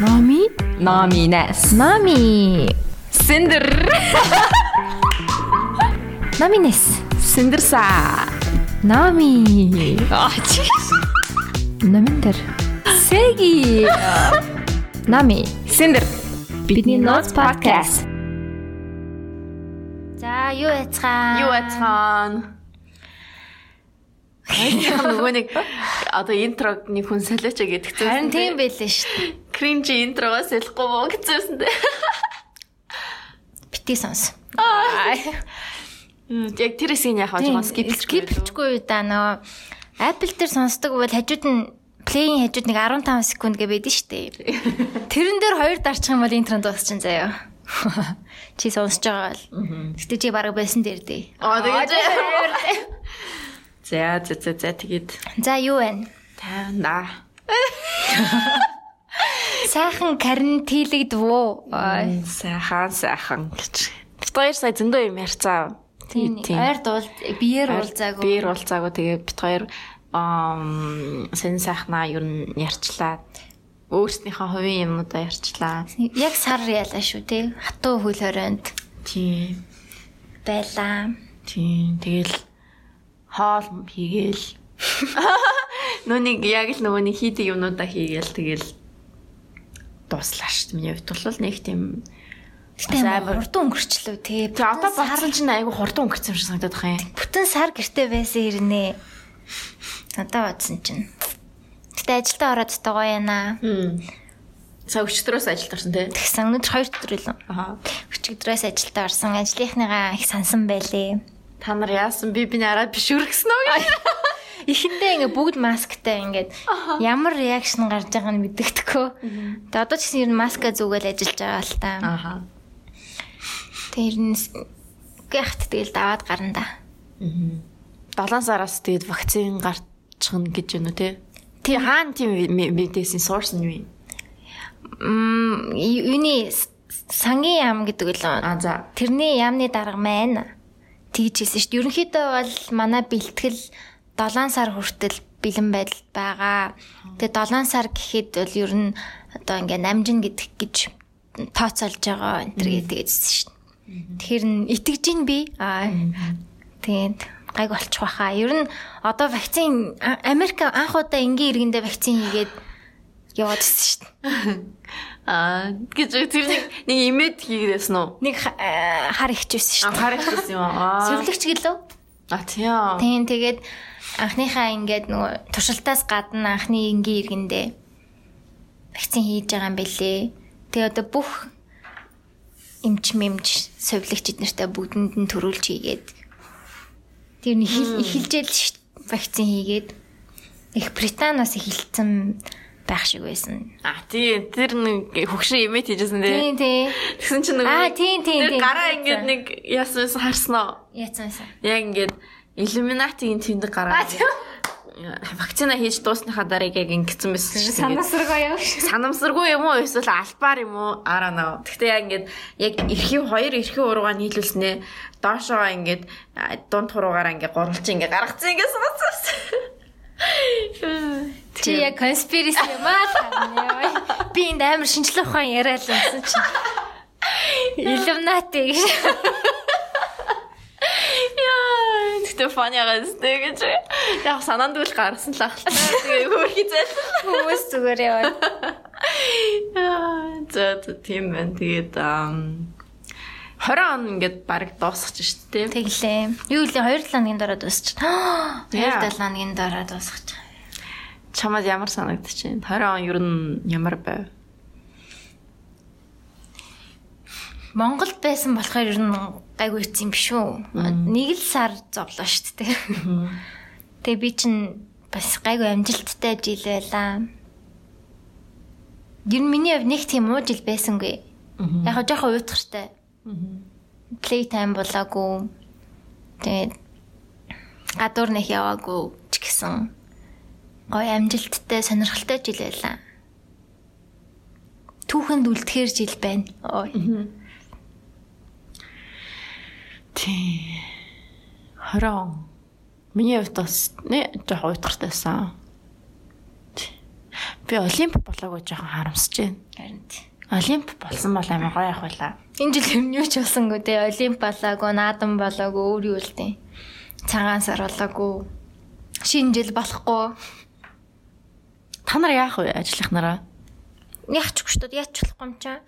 Номи? Номинес. Нами. Синдер. Номинес. Синдерса. Нами. Аа чи. Номиндер. Сэги. Нами. Синдер. Бидний Notes podcast. За, юу яцгаан? Юу ацхан? Хайх нөгөө нэг одоо интрог нэг хүн солиоч гэдэг чинь. Харин тийм байлээ шүү дээ. Кринж интрогоос ялахгүй мó гэсэн дээ. Бити сонс. Яг тэр хэсгийг яах вэ? Скип скипчгүй да нөгөө Apple дээр сонсдог бол хажууд нь плейн хажууд нэг 15 секунд гэ байдэн шүү дээ. Тэрэн дээр хоёр дарчих юм бол интро дуусчихын заяа. Чи сонсож байгаа бол. Гэтэ чи бараг байсан дээр дээ. Аа тэгээд За за за за тэгээд За юу вэ? тайвна. Сайхан карантилэгдв үү? Сайхан сайхан гэж. Хоёр сая зөндөө юм ярьцаа. Тийм. Ойр дуул биеэр уулзаагүй. Биер уулзаагүй тэгээ хоёр ам сэн сайхнаа нь ярьчлаа. Өөрснийхөө хувийн юмудаа ярьчлаа. Яг сар ялаа шүү те. Хатуу хөл хорионд Тийм. байлаа. Тийм. Тэгэл хоол хийгээл. Нүуник яг л нөгөө нэг хийдэг юмнуудаа хийгээл тэгэл дуслаа шүү. Миний хувьд бол нэг тийм Гэтэ амар хурдан өнгөрчлөө те. Тэгээ одоо баасан чинь айгу хурдан өнгөрсөн юм шиг санагдаад байгаа юм. Бүтэн сар гэртээ байсан хэрнээ. Одоо бодсон чинь. Гэтэ ажилдаа ороод тагоо яана. Са өчтөрөөс ажилд орсон тий. Тэгсэн өнөөдөр хоёр өдөр илүү. Аха. Өчигдрээс ажилдаа орсон. Ажлынхныгаа их сансан байлээ. Та нар яасан би биний араа биш үргэсэн үү? Эхэндээ ингээ бүгд масктай ингээд ямар реакшн гарч байгааг нь мэддэхгүй. Тэгээ одоо ч гэсэн ер нь маска зүгэл ажиллаж байгаа л та. Аха. Тэр нь гихт тэгэл даваад гарна да. 7 сараас тэгээд вакцин гарчихна гэж байна уу те? Тий хаана тийм мэдээсийн source нь юу? Мм юуны сангийн яам гэдэг л А за. тэрний яамны дарга маань тэгж хэлсэн шүү дээ. Ерөнхийдөө бол манай бэлтгэл 7 сар хүртэл бэлэн байдалд байгаа. Тэгээ 7 сар гэхэд бол ер нь одоо ингээм намжин гэдэг гэж тооцоолж байгаа энэ төр гэдэг хэлсэн шүү дээ. Тэр нь итгэж ин би. Аа тэгээд гайг болчих واخа. Ер нь одоо вакцин Америк анх удаа энгийн иргэндээ вакцин хийгээд яваад ирсэн шүү дээ. Аа гэж тэр нэг нэг имэд хийгээсэн үү? Нэг аа, хар ихчсэн шүү дээ. Анхаар ихсэн юм аа. Сувлагч гэлөө. А тийм. Тийм тэгээд анхныхаа ингээд нөгөө туршилтаас гадна анхны энгийн иргэндээ вакцин хийж байгаа юм бэлээ. Тэгээ одоо бүх эмч мэмч сувлагч эднэртэй бүгдэнд нь төрүүлж хийгээд тэр нэг эхэлжэл вакцин хийгээд их Британаас эхэлсэн байх шиг байсан. А тийм тэр нэг хөгшин имэд хийжсэн тий. Тийм тийм. Тэгсэн чинь нөгөө Аа, тийм, тийм, тэр тийм. гараа ингээд нэг яасан байсан харснаа. Яцсан байсан. Яг ингээд Illuminati-ийн тэндэг гараа. Вакцина хийж дуусныхаа дараа яг ингэсэн байсан шүү. Санасргаа яв. санамсаргүй юм уу эсвэл албаар юм уу араа наа. Гэхдээ яг ингээд яг эрхийн хоёр эрхийн уруугаа нийлүүлснээ доошоо ингээд а, дунд хуруугаараа ингээд гурвалж ингээд гаргацсан ингээд сууцсан. Чи яг конспираси юм аа. Би энд амар шинжлэх ухаан яриад л юмсан чи. Illuminati гэж. Яа, тэгтээ фаны агастай гэж. Яг санаанд үл гарсан л ахaltaа. Тэгээ хөрхий зэл. Хүмүүс зүгээр яваад. Яа, за тийм байна. Тэгээд ам 20 он ингээд баг дуусчих шүү дээ. Тэглээ. Юу лээ 2 хоногийн дараа дуусчих. 2 Yeah. 7 хоногийн дараа дуусчих. Чамд ямар санагдчих чинь 20 он ер нь ямар байв? Монголд байсан болохоор ер нь гайгүй ийцсэн юм биш үү? Нэг л сар зовлоо шүү дээ. Тэгээ би чинь бас гайгүй амжилттай жил байлаа. Ер нь миний хувьд нэг тийм уу жил байсангүй. Яг хоо жоохон уйтгартай. Play time болоогүй. Тэгээд гадуур нэх яваагүй ч гэсэн гоё амжилттай сонирхолтой жил байлаа. Түүхэнд үлдэхэр жил байна. Ой. Тий. 20 он. Миний хувьд бас нэ жоохон уйтгартайсан. Би олимп болоогүй жоохон харамсаж байна. Харин тий. Олимп болсон бол амар гоё ах байла. Энэ жил юм юу ч болсонгүй те олимп болоогүй, наадам болоогүй, өөр юу л те. Цагаан сар болоогүй. Шинэ жил болохгүй. Та нар яах вэ ажлынхнараа? Яач ч шүү дээ, яач болохгүй юм чаа.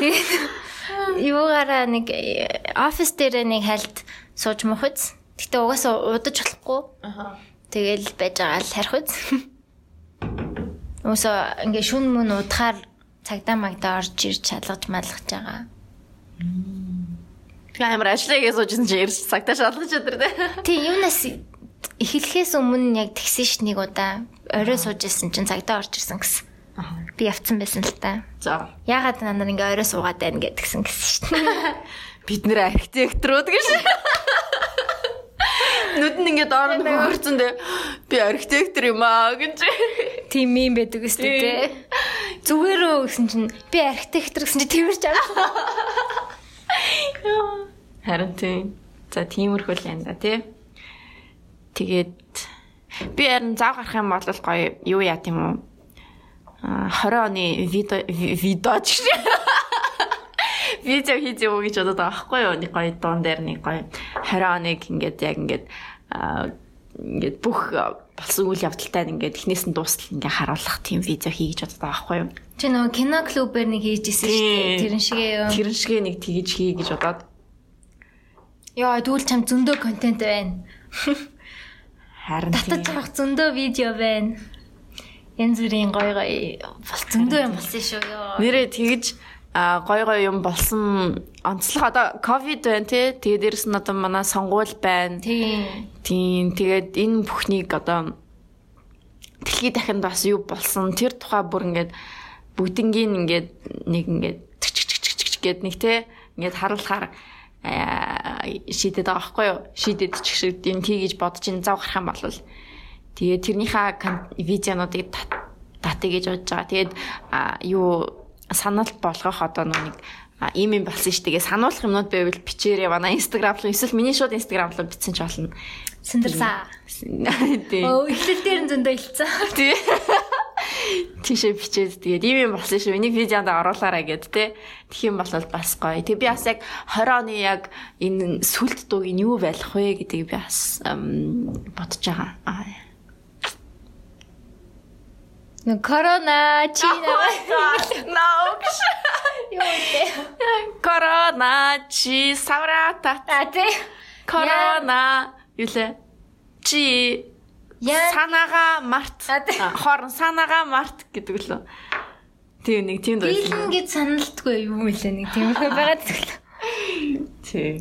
Тэгээд юугаараа нэг э, офис дээр нэг хальт сууж мөхөц. Гэтэ угаасаа удаж болохгүй. Тэгэл байж байгаа л харих үз. Уусаа ингээ шүн мөн удахаар цагдаа магдаа орж ирж шалгаж малгаж байгаа. Тэгээ амар ажлыгээ суужсэн чи ирж цагтаа шалгаж өдр тэ. Тий юунаас эхлэхээс өмнө яг тэгсэн ш нэг удаа орой сууж исэн чинь цагдаа орж ирсэн гэсэн. Би явцсан байсан л та. За. Яагаад та нар ингээ орой суугаад байна гэдгсэн гэсэн ш. Бид нэр архитекторууд гэж. Нүд нь ингээд орон хөрцөн дээ. Би архитектор юм аа гэж. Тийм юм байдаг өстэй те. Зүгээрөө гэсэн чинь би архитектор гэсэн чинь тэрч аа. Харин тийм. За тиймэрхүү л юм да тий. Тэгээд би харин зав гарах юм бол гоё юу яа тийм үү? А 20 оны видео видео ч гэж. Видео хийж явуу гэж бодоод байгаа байхгүй юу? Нэг гоё дуун дээр нэг гоё 20 оныг ингээд яг ингээд ингээд бүх болсон үйл явдалтай ингээд эхнээс нь дуустал ингээд харуулах тийм видео хий гэж бодоод байгаа байхгүй юу? Чи нөгөө кино клубээр нэг хийж исэн шүү дээ. Тэрэн шигээ юу. Тэрэн шигээ нэг тгийж хий гэж бодоод Яа, тэгвэл чам зөндөө контент байна. харин Татаж авах зөндөө видео байна. Янз бүрийн гоё гоё бол зөндөө юм болсон шүү ёо. Нэрээ тэгж а гой гой юм болсон. Онцлог одоо ковид байна тий тэгээд дээрэс нь одоо манай сонгуул байна. Тийм. тийм тэгээд энэ бүхнийг одоо дэлхийд дахинд бас юу болсон? Тэр тухай бүр ингээд бүгднгийн ингээд нэг ингээд гэд нэг тий ингээд харуулахаар шийдэд байгаа байхгүй юу? Шийдэд ч шиг юм тийгэж бодож ин зав гарах юм бол. Тэгээд тэрнийхээ видеонуудыг татъя гэж бодож байгаа. Тэгээд юу саналт болгох одоо нэг ийм юм болсон шүү дээ. Сануулах юмнууд байвал бичээрэй. Манай Instagram руу эсвэл миний шууд Instagram руу бичсэн ч болно. Сэндрсаа. Тий. Оо, эхлэл дээр нь зөндөө илцсэн. Тий. Тийшээ бичээд тэгээд ийм юм болсон шүү. Энийг видеонд оруулаарай гэд те. Тэгэх юм бол бас гоё. Тэг би бас яг 20 оны яг энэ сүлд дууг нь юу байх вэ гэдгийг би бас бодож байгаа. Аа Нэг корона чи Наукш. юу вэ? Корона чи саврата. А тий. Корона юлээ. Чи Яа. санаага март. Хорон санаага март гэдэг лөө. Тийм нэг тийм дуу. Билэн гэж саналтгүй юм үлээ нэг тиймэрхүү байгаад тэгэл. Тийм.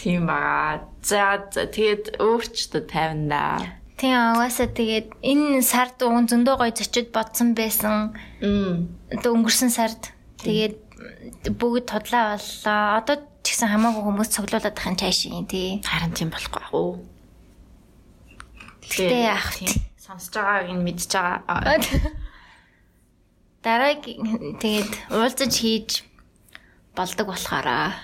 Тийм баа. За за тэгээд өөрчлөлт тавина да. Тийм аваасаа тэгээд энэ сард уун зөндөө гоё зочид бодсон байсан. Одоо өнгөрсөн сард тэгээд бүгд тодлаа боллоо. Одоо ч гэсэн хамаагүй хүмүүс цуглуулад ахын цаашийн тий. Харин тийм болохгүй уу. Гэтэ ах тийм. Сонсож байгааг нь мэдж байгаа. Дараагийн тэгээд уулзаж хийж болдог болохоороо.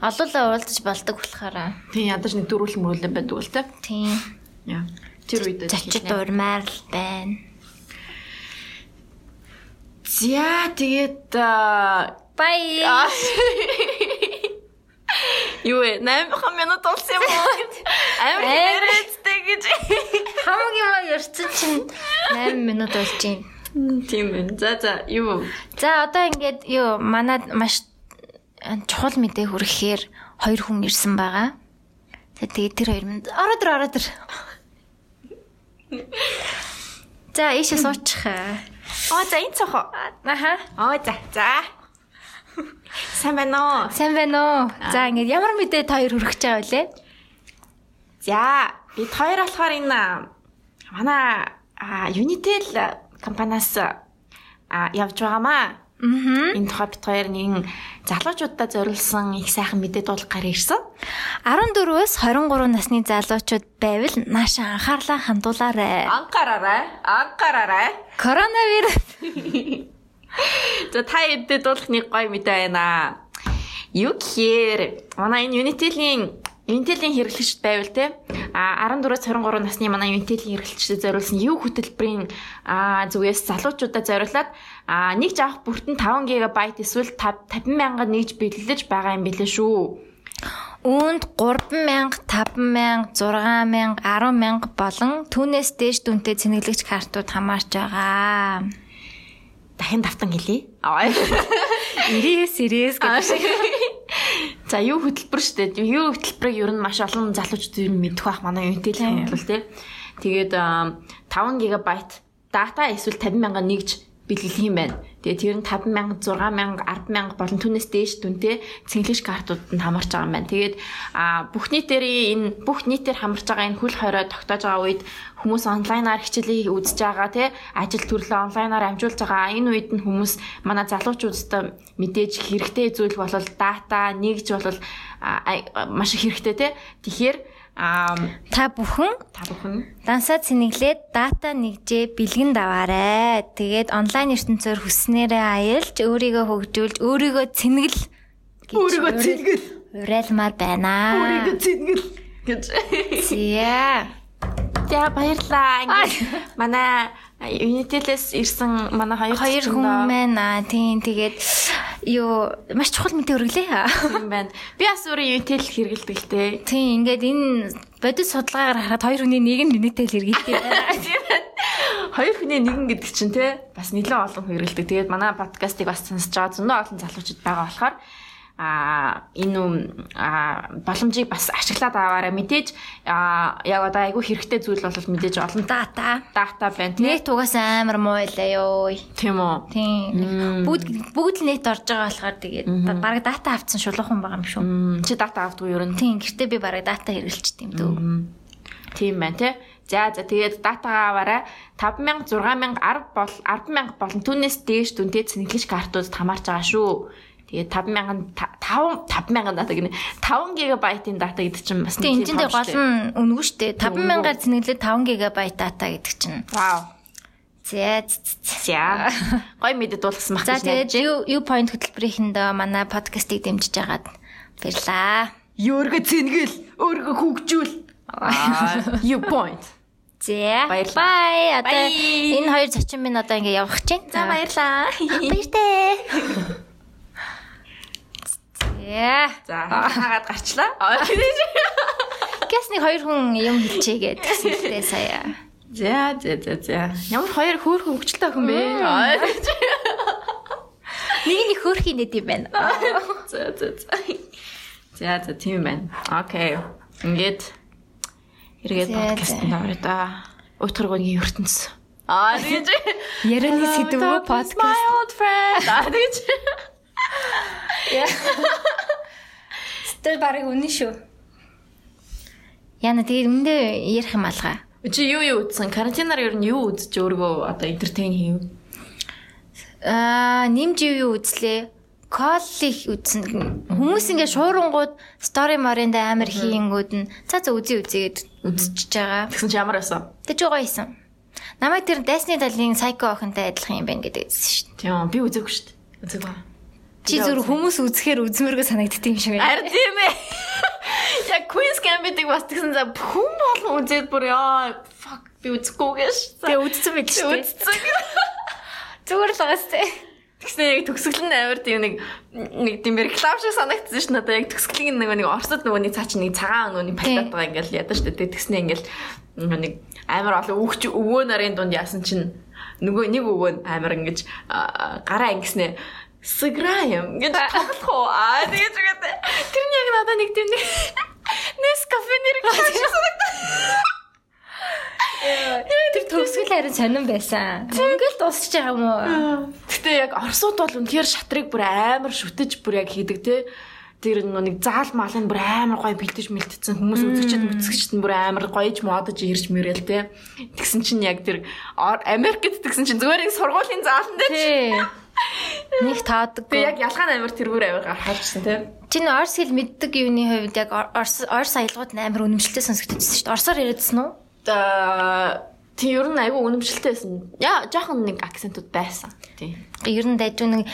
Олуулаа уулзаж болдог болохоороо. Тийм ядаж нэг дөрвөл мөрөлэн байдаг л те. Тийм. Яа. Тэр үед Зочид урмаар л байна. За тэгээд Бай. Юу вэ? 8 минут болсон юм уу? Амар хэрэгцтэй гэж. Хамгийн маа ярьсан чинь 8 минут болж байна. Тийм байна. За за юу? За одоо ингээд юу манад маш чухал мэдээ хүрэхээр хоёр хүн ирсэн байгаа. Тэгээд тэр хоёр минь ороод ир ороод ир. За ийшээ суучих. Оо за энэ цохоо. Аха. Оо за за. Сайн байна уу? Сайн байна уу? За ингээд ямар мэдээ та хоёр хүрэх гэж байгаа вэ? За бид хоёр болохоор энэ манай Unitel компаниас явж байгаамаа. Энэ тухай бид хоёр нэг залуучуудад зориулсан их сайхан мэдээ дуулахаар ирсэн. 14-өөс 23 насны залуучууд байвал нааша анхаарлаа хандуулаарай. Анхаараарай. Анхаараарай. Коронавирус За та эдэд дуулах нэг гоё мэдээ байна. Юу гэхээр манай энэ Unitel-ийн Unitel-ийн хэрэглэгчд байвал те а 14-23 насны манай Intel-ийн эрхлэгчдэд зориулсан юу хөтөлбөрийн зүгээс залуучуудад зориулаад нэг жаах бүртэн 5 ГБ эсвэл 50 мянга нэгж бэлдэж байгаа юм билээ шүү. Үүнд 3000, 5000, 6000, 10000 болон түүнээс дээш дүнтэй цэнэглэгч картууд хамаарч байгаа. Дахин давтан хэлье. 99 series гэдэг. За юу хөтөлбөр штэ. Юу хөтөлбөрийг ер нь маш олон залуучууд ер нь мэдэх бах манай Intel-ийн бол тий. Тэгээд 5 ГБ дата эсвэл 50 мянга нэгж бэлгэлэх юм байна. Тэгээ тэр нь 5000, 6000, 10000 болон түүнээс дээш дүнтэй цэнгэлэгч картуудад хамарч байгаа юм байна. Тэгээд бүх нийтээр энэ бүх нийтээр хамарч байгаа энэ хөл хорой тогтоож байгаа үед хүмүүс онлайнаар хичээлийг үзэж байгаа тий ажил төрлөө онлайнаар амжуулж байгаа. Энэ үед нь хүмүүс манай залуучуудад мэдээж хэрэгтэй зүйл бол дата нэгж бол маш их хэрэгтэй тий. Тэгэхээр Аа та бүхэн та бүхэн дансаа цэнэглээд дата нэгжээ бэлгэн даваарай. Тэгээд онлайн ертөнцөөр хүснээрээ аялж өөрийгөө хөгжүүлж өөрийгөө цэнэгэл өөрийгөө цэнэгэл уриалмаар байна. Өөрийгөө цэнэгэл гэж. Зя. За баярлаа. Манай Unitel-с ирсэн манай хоёр хоёр хүн байна. Тийм тэгээд юу маш чухал мэдээ өргөлээ. Тийм байна. Би бас өөрөө Unitel хэрэгэлдэг л дээ. Тийм ингээд энэ бодит судалгаагаар харахад хоёр хүний нэг нь Unitel хэрэгэлдэг байна. Хоёр хүний нэгэн гэдэг чинь те бас нэлээд олон хэрэгэлдэг. Тэгээд манай подкастыг бас сонсож байгаа зөндөө олон залуучууд байгаа болохоор а энэ боломжийг бас ашиглаад аваарай. Мэдээж яг одоо айгүй хэрэгтэй зүйл бол мэдээж олон дата. дата байна тийм. Нет угаас амар муу илээ ёо тийм үү? Тийм. Бүгд бүгд л нет орж байгаа болохоор тэгээд баг дата авцсан шулуухан байгаа юм шүү. Чи дата авдгүй юу нь? Тийм гэхдээ би баг дата хэрэглэж тийм дөө. Тийм байна тий. За за тэгээд датагаа аваарай. 5000 6000 10 бол 10000 болон түүнээс дээш дүнтэй цэнэглэж картууд хамаарч байгаа шүү. Тэгээд 5000 5 5000 дата гинэ 5 ГБ-ийн дата гэдэг чинь бас тийм гол нь үнэгүй шүү дээ. 5000-аар цэнэглээд 5 ГБ дата гэдэг чинь. Вау. За за. Гой мэдэд дуулгасан баг. За тэгээд юу point хөтөлбөрийнхэнд манай подкастыг дэмжиж байгаад баярлаа. Өөргө цэнгэл, өөргө хөгжүүл. You point. За. Баярлалаа. Одоо энэ хоёр зочин минь одоо ингээ явах чинь. За баярлаа. Баяртай. Яа. За хаагаад гарчлаа. Гэс нэг хоёр хүн юм хэлчихье гэдэгсэлтэй сая. За за за за. Ямар хоёр хөөрхөн хөвгчлээ охин бэ? Нэг нэг хөөрхийн нэт юм байна. За за за. За за тийм байна. Окей. Ингээд эргээд подкаст нөрөө да. Утгаргууны ертөнц. Аа тэгэж ярианы сэдв подкаст. My old friend. Аа тэгэж Тэр барыг үнэн шүү. Яна тэгээд үндэ ярих юм алгаа. Чи юу юу үзсэн? Карантинаар ер нь юу үзэж өөрийгөө одоо энтертейн хийв? Аа, нэмж юу юу үзлээ? Коллих үзсэн. Хүмүүс ингээ шуурангууд стори моринда амар хийнгүүд нь цаа цаа үзий үзээд үзчихэж байгаа. Тэгсэн чи ямар байсан? Тэг жоо байсан. Намайг тэр дайсны талын сайко охинтой адилхан юм байна гэдэг үзсэн шүү дээ. Тийм би үзээгүй шүү дээ. Үзээгүй. Чи зүр хүмүүс үзэхээр үзмэргөө санагддаг юм шиг байна. Харин тийм ээ. Яг Queen's Gambit-ыг бас тэгсэн за хүн болгон үзээд бүр яа fuck би үзэхгүй гэж. Тэгээ үзсэн байл шүү. Үзсэн. Зүгээр л байгаас тээ. Тэгснэ яг төгсгөл нь амар тийм нэг нэг тийм реклам шиг санагдсан ш надаа яг төгсгөлийн нэг нэг Оросд нөгөө нэг цаа чи нэг цагаан нөгөө нэг патат байгаа ингээл ядаж штэ тэгснэ ингээл нэг амар олон өвч өвөө нарын дунд яасан чинь нөгөө нэг өвөө амар ингэж гараа ингэснэ сыграем. Гэж тоглох уу? Аа тэгэж үгээд тэр нь яг надад нэг тийм нэс кафе нэр Тэр төгсгөл харин сонирн байсан. Ингээл дуусч байгаа юм уу? Гэтэ яг Оросууд бол үнэхээр шатрыг бүр амар шүтэж бүр яг хийдэг те. Тэр нэг заал малын бүр амар гоё бэлдэж мэлтцсэн хүмүүс үзэгчд мүцгчд нь бүр амар гоёж модож ирж мөрөөл те. Тэгсэн чинь яг тэр Америкт тэгсэн чинь зүгээр нэг сургуулийн заалан дээр Нэг таадаг. Би яг ялгаан амир тэргүүр амир харжсан тийм. Чи н орс хэл мэддэг юуны хувьд яг орс орс аялгууд амар үнэмшилтэй сонсогдчихсон шүү дээ. Орсоор яриадсан уу? Тэг ер нь айгүй үнэмшилтэй байсан. Яа жоохон нэг акцентууд байсан. Тийм. Ер нь дайж нэг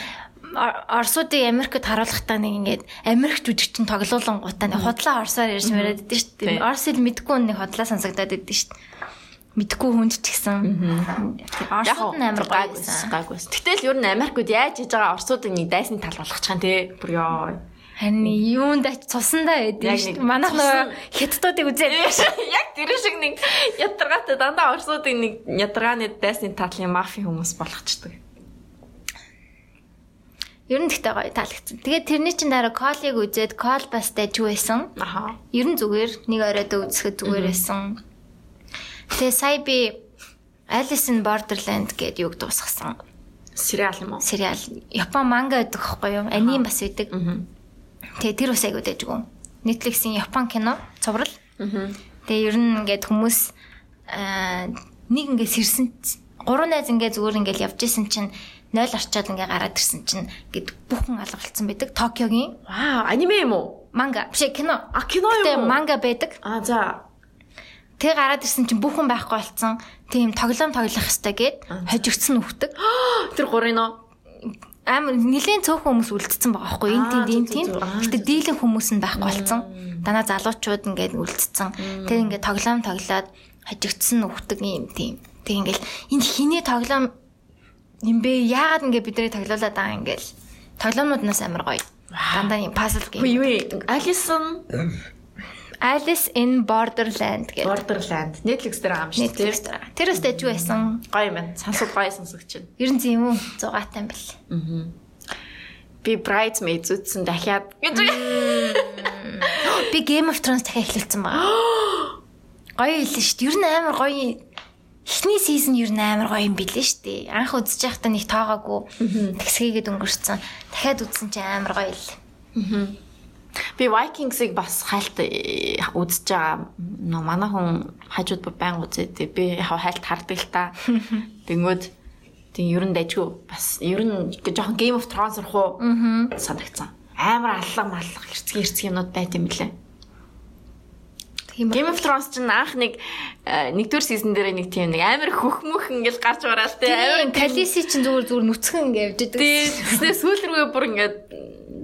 Ор- Орсуудыг Америкт харуулахдаа нэг ингээд Америк жүжигчин тоглоулан гутаа нэг худлаа орсоор ярьж мэрээд идэв шүү Тий. дээ. Орс хэл мэдгүй нэг худлаа сонсогдоод идэв шүү дээ. Мэдгүй хүнд ч гэсэн. Орсууд нь амар гоё байсан. гайгүй. Гэтэл ер нь Америкууд яаж хийж байгаа орсуудыг нэг дайсны тал болгочих юм те. Бүр ёо. Харин юунд ач цусандаа байдیں۔ Яг шүү. Манайх нөгөө хятадуудыг үзээд Яг тэр шиг нэг ядаргаатай дандаа орсуудыг нэг ядаргааны дайсны талын мафи хүмүүс болгочдөг. ер нь тэгтээ гоё таалагдсан. Тэгээд тэрний чин дараа колыг үзээд кол бас дайж байсан. Аха. Ер нь зүгээр нэг оройдоо үзэхэд зүгээр байсан. Тэгээ сая би Alice in Borderland гэдэг юг дуусгасан. Сериал юм уу? Сериал Япон манга гэдэг хэвгүй юу? Аним бас. Аа. Тэгээ тэр ус айгуу дэжгүй. Netflix-ийн Япон кино цуврал. Тэгээ ер нь ингээд хүмүүс нэг ингээд сэрсэн гурван найз ингээд зүгээр ингээд явж исэн чинь 0 орчоод ингээд гараад ирсэн чинь ингээд бүхэн алгалцсан байдаг. Токиогийн Вау, аниме юм уу? манга биш кино. А кино Тэгээ юм уу? манга байдаг. А за. Тэгээ гараад ирсэн чинь бүхэн байхгүй болцсон. Тийм тоглоом тоглох хэвээр гээд хожигдсан үхдэг. Тэр гурын нөө. Амар нилээн цөөхөн хүмүүс үлдсэн байгаа байхгүй энэ тийм зүг, тийм. зүг, зүг. Аа, Гэтэ дийлэн хүмүүс нь байхгүй болцсон. Танаа залуучууд ингээд үлдсэн. Тэр ингээд тоглоом тоглоод хожигдсан үхдэг юм тийм. Тэг ингээд энэ хиний тоглоом юм бэ? Яагаад ингээд бидний тоглоулаад байгаа юм гээл. Тоглоомнууд нас амар гоё. Дандаа юм пазл юу вэ? Alison Alice in Borderland гэдэг. Borderland Netflix дээр юм шүү дээ. Тэр өстэй ч байсан. Гоё юм байна. Сонсог гоё сонсогч байна. Ер нь тийм үү? 6 тань бэл. Би Bridesmaids үзсэн дахиад. Би Game of Thrones дахиад эхлүүлсэн байгаа. Гоё хэлсэн шүү дээ. Ер нь амар гоё. Эхний сизон нь амар гоё юм билээ шүү дээ. Анх үзэж байхдаа нэг тоогоогүй. Тэгсгээгээд өнгөрцөн. Дахиад үзсэн чинь амар гоё л. Би Vikings-ыг бас хайлт э, үзэж байгаа. Нөө манай хүн хажууд бүр байн үзээд би яг хайлт хардаг л та. Тэнгүүд тийм ер нь дайггүй бас ер нь жоохон Game of Thrones руу санагдсан. Амар аллаг маллах хэрцгий хэрцгий юмнууд байт юм лээ. Game of Thrones чинь анх нэг э, нэгдүгээр сизон дээр нэг тийм нэг амар хөхмөх ингээл гарч бараал те. Амар Калиси чинь зүгээр зүгээр нүцгэн ингэ явж идэг. тийм сүүл рүүгээ бүр ингээд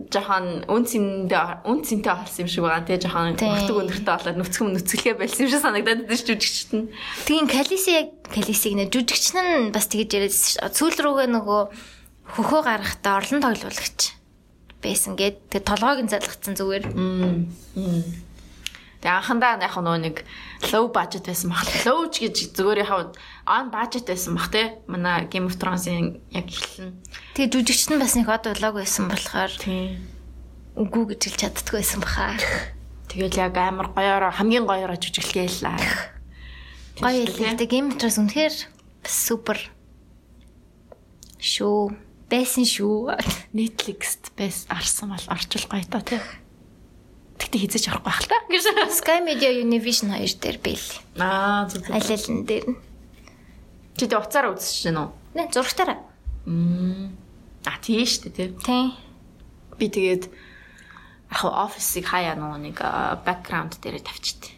жоохон үн цэндээ үн цэнтэй болсон юм шиг байгаа те жоохон Тийм. өгтөг өндөртөө болоод нүцгэн нүцгэлгээ байсан юм шиг санагдаад байдаг шүү жүжигчт нь. Тийм Калиси яг Калисиг нэ жүжигчин нь бас тэгэж шүү. Сүүл рүүгээ нөгөө хөхөө гаргахтаа орлон тоглуулагч байсан гээд тэг толгойг нь залгацсан зүгээр. Тэгээ анхандаа яг нөгөө нэг low budget байсан баг. Low ч гэж зүгээр яг on budget байсан баг те. Манай Game of Thrones-ийн яг эхлэн. Тэгээ жүжигчин нь бас нэг од влог байсан болохоор Тийм. үгүй гэж хэлж чаддгүй байсан баха. Тэгэл яг амар гоёороо хамгийн гоёороо жүжиглэелээ. Гоё хэлээ. Game of Thrones үнэхээр супер шүү. Байсан шүү. Netflix-т бэс арсан бол орчул гоё та тий. Тэгтээ хизэж орохгүй байх л та. Sky Media Univision 2 дээр бэл. Аа зүг. Аль аль нь дээр. Чи тэ уцаараа үзэж байна уу? Нэ зургатаараа. Мм. А тийм шүү дээ тий. Би тэгээд яг офисыг хаяа нөгөө нэг бэкграунд дээр тавьчихтээ.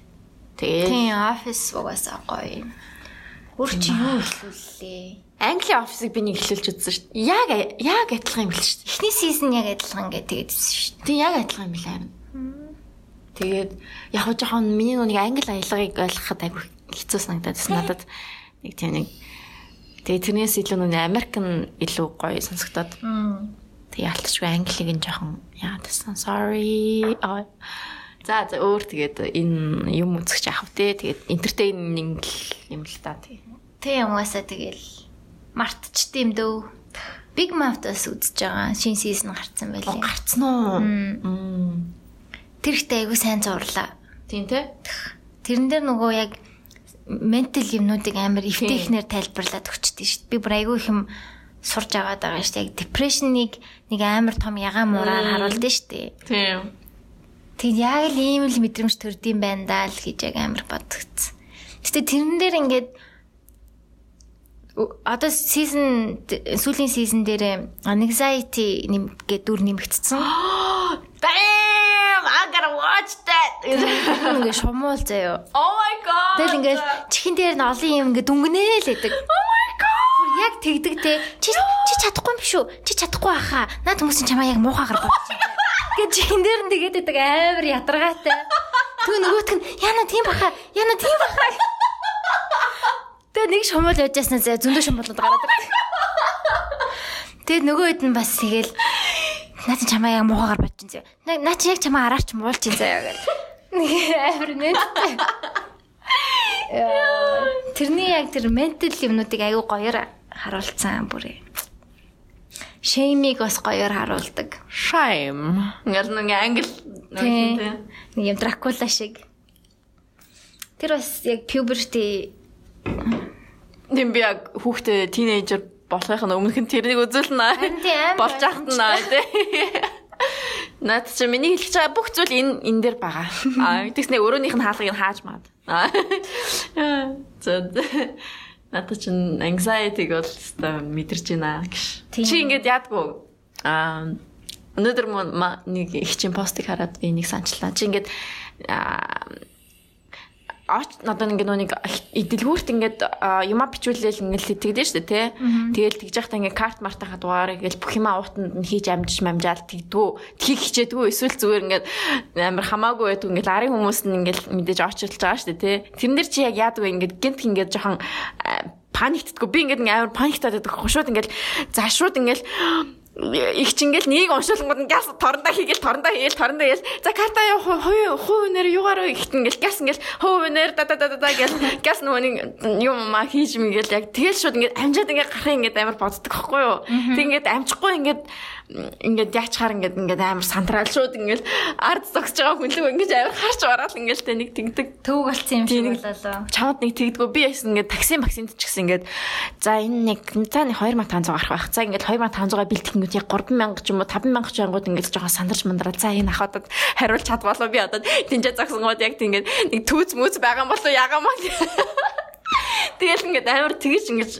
Тэгээд Тийм офис угаасаа гоё. Өөр чи юу хэлүүллээ? Английн офисыг би нэг эхлүүлж үзсэн шүү дээ. Яг яг адилхан юм бэл шүү дээ. Эхний сизон яг адилхан ингээд тэгээдсэн шүү дээ. Тийм яг адилхан юм билээ. Тэгээд яг жоохон миний нүг англи аялгыг ойлгоход айгүй хэцүү санагдаад надад нэг тийм нэг тэгээд тэрнээс илүү нүг Америк нь илүү гоё сонсогдоод тэг ялтчгүй англиг нь жоохон яа тасан sorry за за өөр тэгээд энэ юм үзэх яах вэ тэгээд entertaining юм л та тий Тийм угаасаа тэгэл мартчт юм дөө. Big Mouth-аас үзэж байгаа. Шинэ сизон гарцсан байлээ. гарцсан уу. Тэр ихтэй айгүй сайн зурлаа. тийм те Тэрэн дээр нөгөө яг ментал юмнуудыг амар эвтэйхнэр тайлбарлаад өгчдээ шүү дээ. Би бүр айгүй их юм сурж аваад байгаа шүү дээ. Яг депрешнийг нэг амар том ягаан мураар харуулдээ шүү дээ. тийм Тэг яг л ийм л мэдрэмж төрдөм байна даа л гэж яг амар бодгцсан. Гэтэ тэрэн дээр ингээд одоо season сүүлийн season дээр anxiety нэм гэдэг дүр нэмэгдсэн. Damn, I gotta watch that. Ингээд шумуул заяо. oh my god. Тэгэл ингээд чихэн дээр нь олон юм ингээд дүнгнээ л байдаг. Oh my god. Яг тэгдэг те. Чи чи чадахгүй юм биш үү? Чи чадахгүй байхаа. Наад хүмүүсийн чамаа яг муухайгаар бодож байна. Гэж чин дээр нь тэгээд байдаг амар ядаргаатай. Түг нөгөөтг нь яна тийм баха. Яна тийм баха. Тэгээ нэг шумуул яжсанаас зөндөө шумуулууд гараад ирдэг. Тэгээд нөгөө хэд нь бас тэгэл наа чи чамаа яг муухайгаар бодож байна. Наа чи яг чамаа араач муулж байна заяа гэл. Нэг амар нэттэй. Тэрний яг тэр ментал юмнуудыг аюу гоёор харуулсан бүрээ. Шеймиг бас гоёор харуулдаг. Shame. Нэр нэг англи Нэг юм дракула шиг. Тэр бас яг puberty Тэм би яг хүүхдээ тинейжер болохын өмнөх нь тэрнийг үзүүлнэ. Болж ахт нь тий. Наад чи миний хэлж байгаа бүх зүйл энэ энэ дээр байгаа. Аа тэгснэ өөрөөнийх нь хаалгыг хааж маад. За Наад чи anxiety-г бол өстой мэдэрч байна гэж. Чи ингэж яадгүй. Аа өнөөдөр нэг их чин постыг хараад би нэг санчлаа. Чи ингэж аач надад ингээ нэг дэлгүүрт ингээд юма бичүүлээл ингээд тэгдэж штэ тий. Тэгэл тэгж яхтаа ингээ карт мартахад дугаар ингээл бүх юма уутанд нь хийж амжиж мамжаал тэгдгүү. Тхийг хичээдгүү эсвэл зүгээр ингээд амар хамаагүй байдгүй ингээд арын хүмүүс нь ингээд мэдээж очилж байгаа штэ тий. Тэрэн дээр чи яг яадаг вэ ингээд гинт ингээд жоохон паниктдаггүй. Би ингээд амар паниктаад байдаг. Шууд ингээд за шууд ингээд их ч ингээл нэг уншуулгууд нь газ торндоо хийгээл торндоо хийгээл торндоо хийгээл. За карта яа хуу хуу нэр югаар ихт ингээл газ ингээл хуу нэр да да да да гэл газ нөгөө юм маа хийж мгээл яг тэгэл шууд ингээд амжаад ингээд гарах ингээд амар боддог байхгүй юу? Тэг ингээд амжихгүй ингээд ингээд яачаар ингээд ингээд амар сантраал шууд ингээд ард зогсож байгаа хүн лөө ингээд амар харж бараал ингээд тэ нэг тэгдэг төвөг болсон юм шиг болоо. Чамд нэг тэгдэггүй би яасан ингээд такси максинд ч гэсэн ингээд за энэ нэг за нэг 2500 гарах байх. За ингээд 2500-аа бэлтгэнгүүт яг 3000 ч юм уу 5000 ч ангууд ингээд жоохон сандарч мандраа. За энэ ахадад хариулж чадвалаа би одоо тэнцээ загсангууд яг тийм ингээд нэг түүц мүүц байгаа юм болов ягаа маа. Тэгэл ингээд амар тэгэж ингээд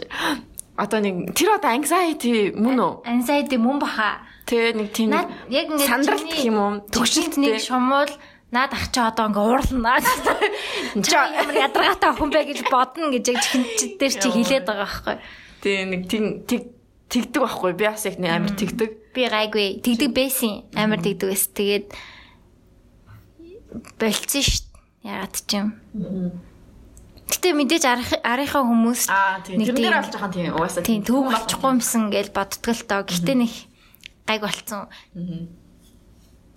одоо нэг тэр одоо anxiety мөн үү? Anxiety мөн баха. Тэ нэг тийм яг ингээд сандралт гэх юм уу? Төгшөлт нэг шумуул наад ах чи одоо ингээ уурлана. Чи ямар ядаргаатай охин бэ гэж бодно гэж яг чихэн дээр чи хилээд байгаа байхгүй. Тэ нэг тийм тэг тэгдэг байхгүй би бас яг нэг амар тэгдэг. Би гайгүй тэгдэг байсан амар тэгдэг байс. Тэгээд болцсон шít. Ягаад ч юм. Гэтэ мэдээж арийнхаа хүмүүс нэг тийм болж байгаа тийм угаасаа тийм төв болчихгүй юмсан гэж боддгоо л тоо. Гэтэ нэг гайг болцсон.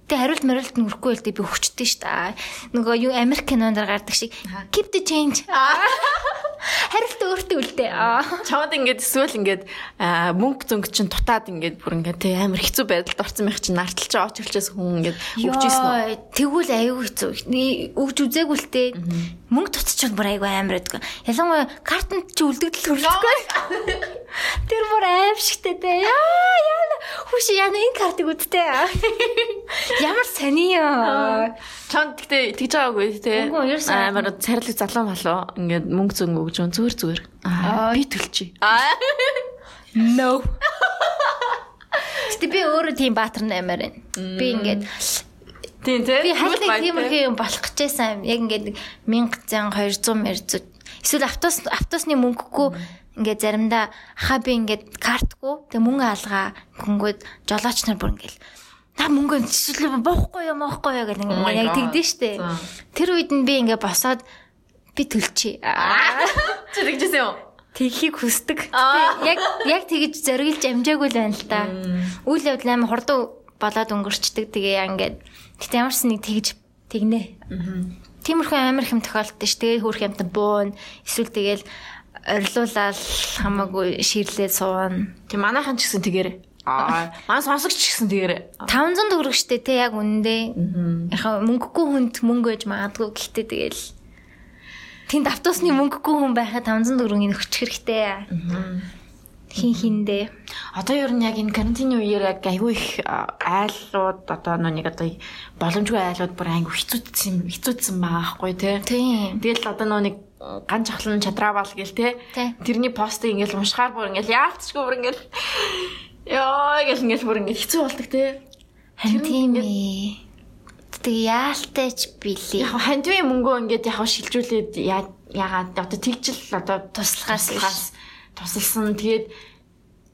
Тэ хариулт мариулт нүрэхгүй л дээ би хүчтэй шүү дээ. Нөгөө юу Америк кинонд гардаг шиг keep the change. Хариулт өөртөө үлдээ. Чамд ингээд эсвэл ингээд мөнгө зөнгө чинь дутаад ингээд бүр ингээд тэ амар хэцүү байдалд орсон байх чинь нарталж байгаа очилчээс хүн ингээд өгчээсэн? Тэгвэл аюу хэцүү. Өгч үзээгүй Мөнгө тутчих бүр аюу амар байдаг. Ялангуяа картанд чи үлдэгдэл хөрөлдөхгүй. Тэр бүр аимшигтэй дээ. Яа яа хүш яна энэ картыг үдтэй. Ямар сони ёо. Чон тэгтээ тэгж байгаагүй те. Амар царилэг залуу малуу ингээд мөнгө зөнгө өгжөн зүгээр зүгээр. Аа би төлчий. Аа. No. Гэтэ би өөрөө тийм баатар наймаар байна. Би ингээд Тийм тийм. Би хальтыг тиймэрхүү юм болох гэжсэн. Яг ингээд 1000 200 200 эсвэл автобус автобусны мөнгөгүй ингээд заримдаа хаа би ингээд картгүй тэг мөнгө алгаа хөнгөд жолооч нар бүр ингээд та мөнгө жишээл боохгүй юм оохгүй юу гэх ингээд яг тэгдэж штэ. Тэр үед нь би ингээд босоод би төлчий. Чи тэгжсэн юм? Тэхийг хүсдэг. Яг яг тэгж зориглж амжаагүй л байна л да. Үйл явдал амар хурдан болоод өнгөрчдөг. Тэгээ ингээд гэтээ ямарс нэг тэгж тэгнэ. Тиймэрхүү амар хэм тохиолдсон ш. Тэгээ хөөх юмтай буун. Эсвэл тэгэл орилуулаад хамаагүй ширлээ суuna. Тэг манайхан ч гэсэн тэгэрээ. Аа, маань сонсогч ч гэсэн тэгэрээ. 500 төгрөг штэ те яг үнэндээ. Яхаа мөнгөгүй хүнд мөнгө гэж магадгүй гэхдээ тэгэл тэнд автобусны мөнгөгүй хүн байхад 500 төгрөгийг өгчих хэрэгтэй. Хин хиндэ. Одоо ер нь яг энэ карантины үеэр яг айгүй их айлууд одоо нэг одоо боломжгүй айлууд бүр айгүй хэцүүдсэн хэцүүдсэн байгаа байхгүй тий. Тэгэл одоо нэг ган жахлан чадраавал гэл те. Тэрний постыг ингээл уншихаар бүр ингээл яалтчгүй бүр ингээл ёо гэл ингээл бүр ингээл хэцүү болдог те. Харин тийм ээ. Тэг яалтайч билээ. Яг хандвийн мөнгөө ингээд яг шилжүүлээд яагаад одоо тэгжил одоо туслахаас тусалсан. Тэгээд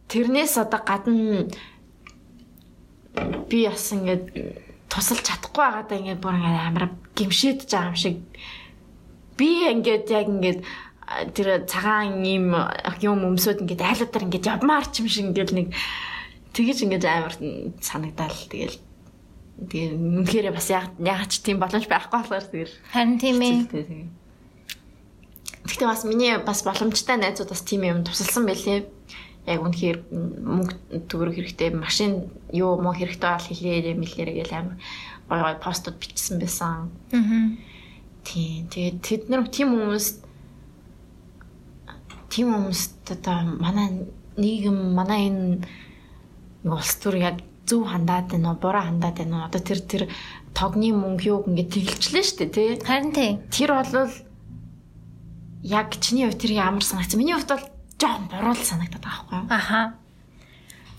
тэрнээс одоо гадна би бас ингээд тусалж чадахгүй байгаадаа ингээд бүр ингээд амар гимшээд байгаа юм шиг. Би ингээд яг ингээд тэр цагаан юм юм өмсөд ингээд айлуудаар ингээд явмаар ч юм шиг ингээд нэг тэгэж ингээд амар санагдаал тэгэл тэгээ үнэхээр бас яг яг ч тийм боломж байхгүй болохоор тэгэл харин тийм ээ Гэхдээ бас миний бас боломжтой найзууд бас тийм юм тусалсан байлээ яг үнэхээр мөнгө төгрөг хэрэгтэй машин юу муу хэрэгтэй бол хэлээрээ мэлээрээ гэл амар гой гой постууд бичсэн байсан. Аа. Тийм. Тэгээд тэд нар тийм хүмүүс тийм хүмүүст одоо манай нийгэм манай энэ улс төр яг зөв хандаад байна уу, буруу хандаад байна уу? Одоо тэр тэр тогны мөнгө юу ингэ тэгэлжлээ шүү дээ, тий. Харин тий. Тэр бол яг чиний хувьд тэр ямар санагц. Миний хувьд бол жоохон буруу л санагдаад байгаа байхгүй юу? Аха.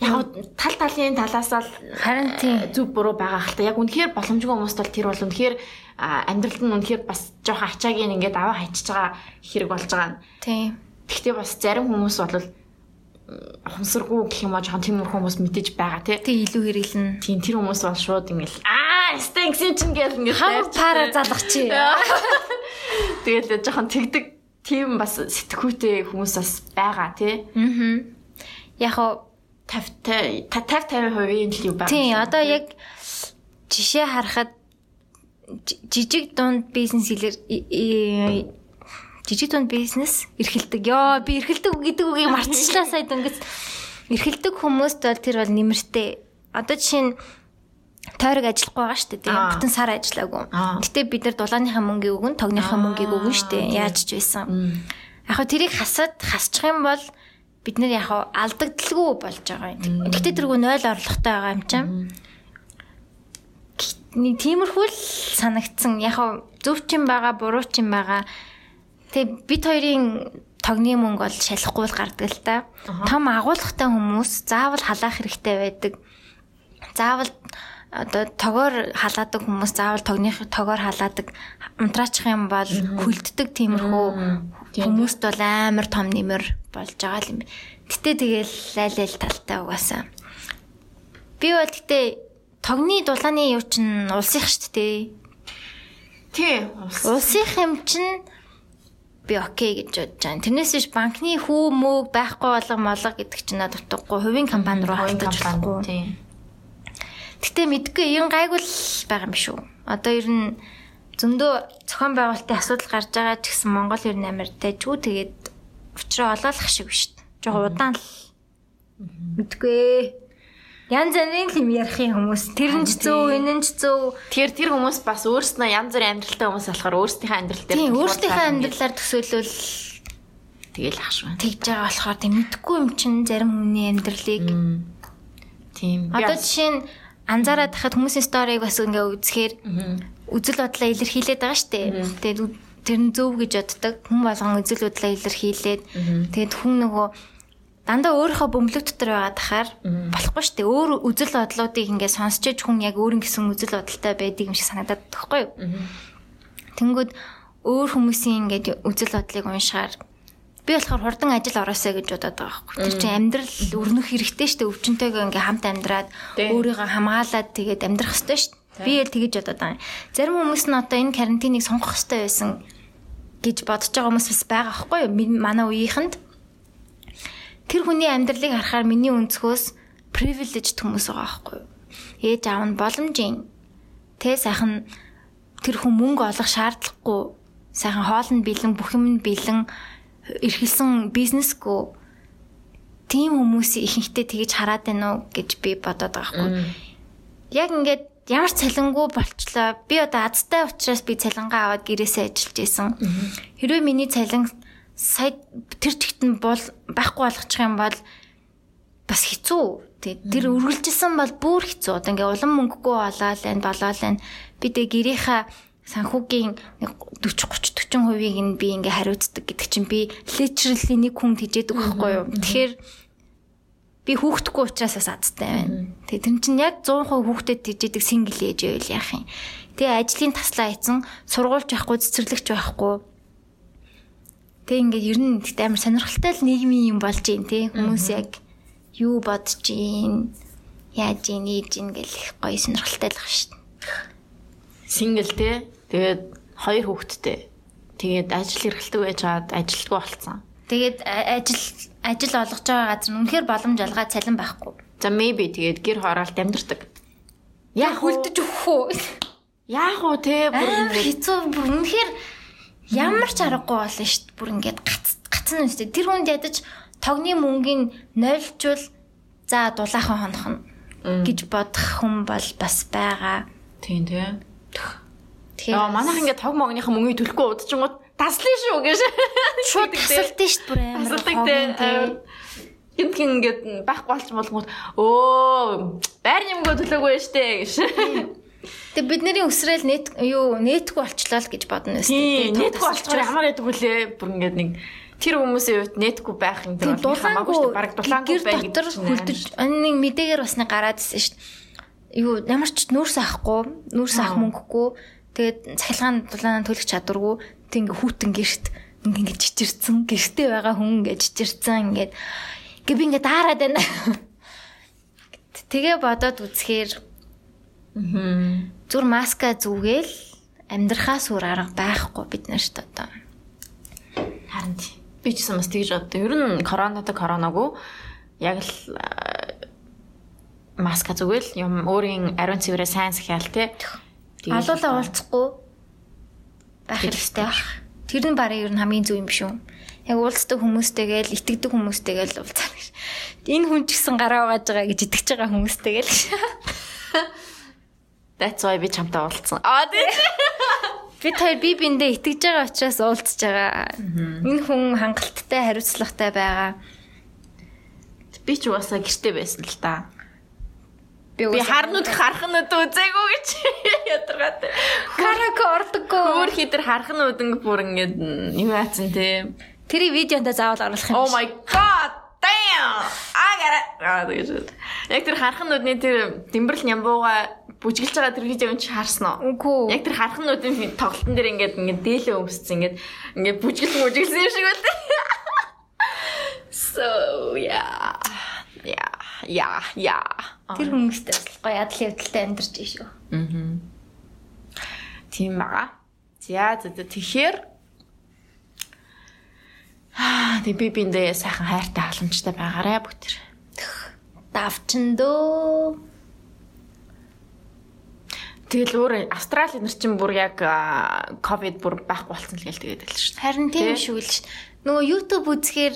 Яг тал талын талаас л харин тийм зүг буруу байгаа хэл та. Яг үнэхээр боломжгүй хүмүүст бол тэр бол үнэхээр амьдралд нь үнэхээр бас жоохон ачаагийн ингээд аваа хайчиж байгаа хэрэг болж байгаа нь. Тийм. Гэхдээ бас зарим хүмүүс бол хумсаргүй гэх юм аа жоохон тиймэр хүмүүс мэдээж байгаа тий. Тэг илүү хэрэглэн. Тийм тэр хүмүүс бол шууд ингээл аа стэнксэн чинь гэл ингээд хав пара залгах чи. Тэгэл жоохон тэгдэг тийм бас сэтгүүтэй хүмүүс бас байгаа тий. Аа. Яг хоо 50 50 50% л юу байгаа. Тийм одоо яг жишээ харахад жижиг дунд бизнес хэлэр жижиг дунд бизнес эрхэлдэг. Йоо би эрхэлдэг гэдэг үгийг марцчлаа сая дөнгөс. Эрхэлдэг хүмүүст бол тэр бол нэмэртэй. Одоо жишээ нь тойрог ажиллахгүй байгаа шүү дээ тийм бүтэн сар ажиллаагүй. Гэтэ бид нар дулааныхаа мөнгийг өгөн, тогныхаа мөнгийг өгөн шүү дээ. Яаж ч байсан. Яг хөө тэрийг хасаад хасчих юм бол бид нар яг алдагдaltaгүй болж байгаа юм. Гэтэ тэргүй 0 орлоготой байгаа юм чинь. Тиймэрхүү л санагдсан. Яг зөв ч юм байгаа, буруу ч юм байгаа. Тэг бид хоёрын тогны мөнгө бол шалахгүй л гардаг л та. Том агуулгатай хүмүүс заавал халаах хэрэгтэй байдаг. Заавал одоо тогоор халаадаг хүмүүс заавал тогных тогоор халаадаг унтраачих юм бол хөлддөг тиймэрхүү хүмүүст бол амар том нэмэр болж байгаа юм. Гэтэ тэгэл айл айл талтай угаасаа. Би бол гэтэ тогны дулааны юу чин улсынх шүү дээ. Тий, улсынх юм чин би окей гэж бодож байна. Тэрнээс биш банкны хүү мөөг байхгүй болго молго гэдэг чинь надад дутхгүй. Хувийн компани руу халтаж болохгүй. Гэтэ мэдгүй юм гайгүй л байгаа юм шүү. Одоо ер нь зөндөө зохион байгуулалтын асуудал гарч байгаа ч гэсэн Монгол ер нь амар тайжгүй тэгээд учраа олоолах шиг биш. Жог удаан л мэдгүй. Янз бүрийн юм ярих юм хүмүүс. Тэр нь ч зөв, энэ нь ч зөв. Тэгэхээр тэр хүмүүс бас өөрснөө янз бүрийн амьдралтай хүмүүс болохоор өөрсдийнхээ амьдрал дээр Тийм, өөрсдийнхээ амьдралаар төсөөлөл тэгэл шүү. Тэгж байгаа болохоор тийм мэдгүй юм чинь зарим хүний амьдралыг. Тийм. Одоо жишээ нь анзаараад тахад хүмүүсийн сториг бас ингээ үзэхээр үзэл бодлоо илэрхийлээд байгаа штэ. Тэгээд тэр нь зөв гэж боддог. Хүн болгон үзэл бодлоо илэрхийлээд тэгээд хүн нөгөө дандаа өөрийнхөө бөмбөлөг дотор байгаа тахаар болохгүй штэ. Өөр үзэл бодлоодыг ингээ сонсч иж хүн яг өөрийн гэсэн үзэл бодолтой байдаг юм шиг санагдаад тахгүй юу? Тэнгүүд өөр хүмүүсийн ингээ үзэл бодлыг уншихаар Би болохоор хурдан ажил ороосоо гэж бодоод байгаа байхгүй. Тэр чинь амьдрал өрнөх хэрэгтэй шүү дээ. Өвчнөтэйгээ ингээм хамт амьдраад өөрийгөө хамгаалаад тэгээд амьдрах хэрэгтэй шүү дээ. Би л тэгэж бодоод байгаа. Зарим хүмүүс нь одоо энэ карантиныг сонгох хэрэгтэй байсан гэж бодож байгаа хүмүүс бас байгаа байхгүй юу? Манай үеийнхэнд тэр хүний амьдралыг харахаар миний өнцгөөс privileged хүмүүс байгаа байхгүй юу? Ээж аав нь боломжийн тэ сайхан тэр хүн мөнгө олох шаардлагагүй сайхан хоолнд бэлэн бүх юм бэлэн эрхэлсэн бизнесгүй тийм хүмүүсийн ихэнхдээ тэгэж хараад байна уу гэж би бодоод байгаа хгүй. Яг ингээд ямар цалингүй болчлоо. Би одоо азтай учраас би цалингаа аваад гэрээсээ ажиллаж исэн. Хэрвээ миний цалин сая тэр нь бол байхгүй болгочих юм бол бас хэцүү. Тэр үргэлжилсэн бол бүр хэцүү. Одоо ингээ улам мөнгөгүй болоод байна, болоод байна. Би тэг гэрийнхаа санхүүгийн 40 30 40%ийг нь би ингээ хариуцдаг гэдэг чинь би literally нэг хүн тэжээдэг байхгүй юу. Тэгэхээр би хүүхдгүй учраас бас азтай байна. Тэгээ тэр чинь яг 100% хүүхдэд тэжээдэг single age байл яах юм. Тэгээ ажлын таслаа хийцэн сургуульч байхгүй цэцэрлэгч байхгүй. Тэг ингээд ер нь тэгт амар сонирхолтой л нийгмийн юм болж юм тий. Хүмүүс яг юу бодож гин яаж ийн ийж ийн гэх гоё сонирхолтой л баг шүү дээ. Сингл те. Тэгээд хоёр хүүхэдтэй. Тэгээд ажил эрхэлдэг байж хаад ажилтгүй болцсон. Тэгээд ажил ажил олгож байгаа газар нь үнэхээр боломж алгаа цалин байхгүй. За maybe тэгээд гэр хороолт амьдэрдэг. Яг хүлдэж өгөх үү? Яах вэ те бүр Амар хэцүү бүр үнэхээр ямар ч аргагүй болно шүү дээ. Бүр ингээд гац гацна үстэй. Тэр хүнд ядаж тогны мөнгөний нойлчвал за дулаахан хонох нь гэж бодох хүн бол бас байгаа. тийм те. Тэгэхээр Яа манайх ингээд тог могныхаа мөнгөийг төлөхгүй удажингууд таслын шүү гэж. шууд тасалдсан шүү бүр амар. Тасалдаг хогон те. тий. Гинт гин ингээд байхгүй болч болгонгууд өө байрны мөнгөө төлөөгүй штэ гэж. Тэгээ бидний өсрэл нет юу нэтгүй болчлоо л гэж бодно өстэй. Тийм нэтгүй болчихоор ямар яадаг вүлээ бүр ингээд нэг тэр хүмүүсийн хувьд нэтгүй байх юм Тийм дээр хамаагүй шүү. Бараг дулаангүй гэр бай дотор хүлдэж энэ мэдээгээр бас нэг гараад ирсэн шүү. Юу ямар ч нүүрс авахгүй, нүүрс авах мөнгөгүй. Тэгээд цахилгаан дулаанаа төлөх чадваргүй. Тэг ингээ хүүтэн гэрт ингээ ингээ чичирсэн, гэртээ байгаа хүн ингээ чичирсэн ингээд ингээ би ингээ даарад байна. Тэгээ бодоод үзэхээр зүр маска зүгээл амьдрахаас өөр арга байхгүй бид нарт одоо. Харин. Би ч гэсэн бас тэгж боддог. Ер нь коронавитой коронавигүй яг л маска зүгэл юм өөрийн ариун цэврээ сайн сахиал те. Алуулаа уулзахгүй байх хэрэгтэй байх. Тэр нь барыг ер нь хамгийн зөв юм биш үү? Яг уулздаг хүмүүстэйгээл итгэдэг хүмүүстэйгээл уулзах гэж. Энэ хүн ч гэсэн гараа угааж байгаа гэж итгэж байгаа хүмүүстэйгээл. That's why би чамтай уулзсан. Аа тийм. Бид хоёр би биндээ итгэж байгаа учраас уулзж байгаа. Энэ хүн хангалттай хариуцлагатай байгаа. Би ч угаасаа гэрте байсан л та. Би харнууд харахнууд үзээгүй гэж ядаргаад. караоке ордоггүй. Өөр хитэр харахнууд ингэ бүр ингэ юу яатсан те. Тэрийг видеонд заавал оруулах юм. Oh my god. Damn. Агара. Яг тэр харахнуудны тэр дэмбэрл нямбууга бүжгэлж байгаа тэр видеог чи харсан уу? Үгүй. Яг тэр харахнуудын тоглолтын дээр ингээд ингээд дээлээ өмссөн ингээд ингээд бүжгэл бүжгэлсэн юм шиг байлаа. So yeah. Yeah. Yeah. Yeah. Тэр хүмүүстэй бас гоё адал явдалтай амьдарч байна шүү. Тийм бага. За за тэгэхээр Аа, тэг би биндээ сайхан хайртай халамжтай байгаарэ бүгд. Давчин дөө. Тэгэл өөр Австрали нар чинь бүр яг аа, ковид бүр байхгүй болсон л гээл тэгээд л шүү. Харин тийм шүү л ш. Нөгөө YouTube үзэхээр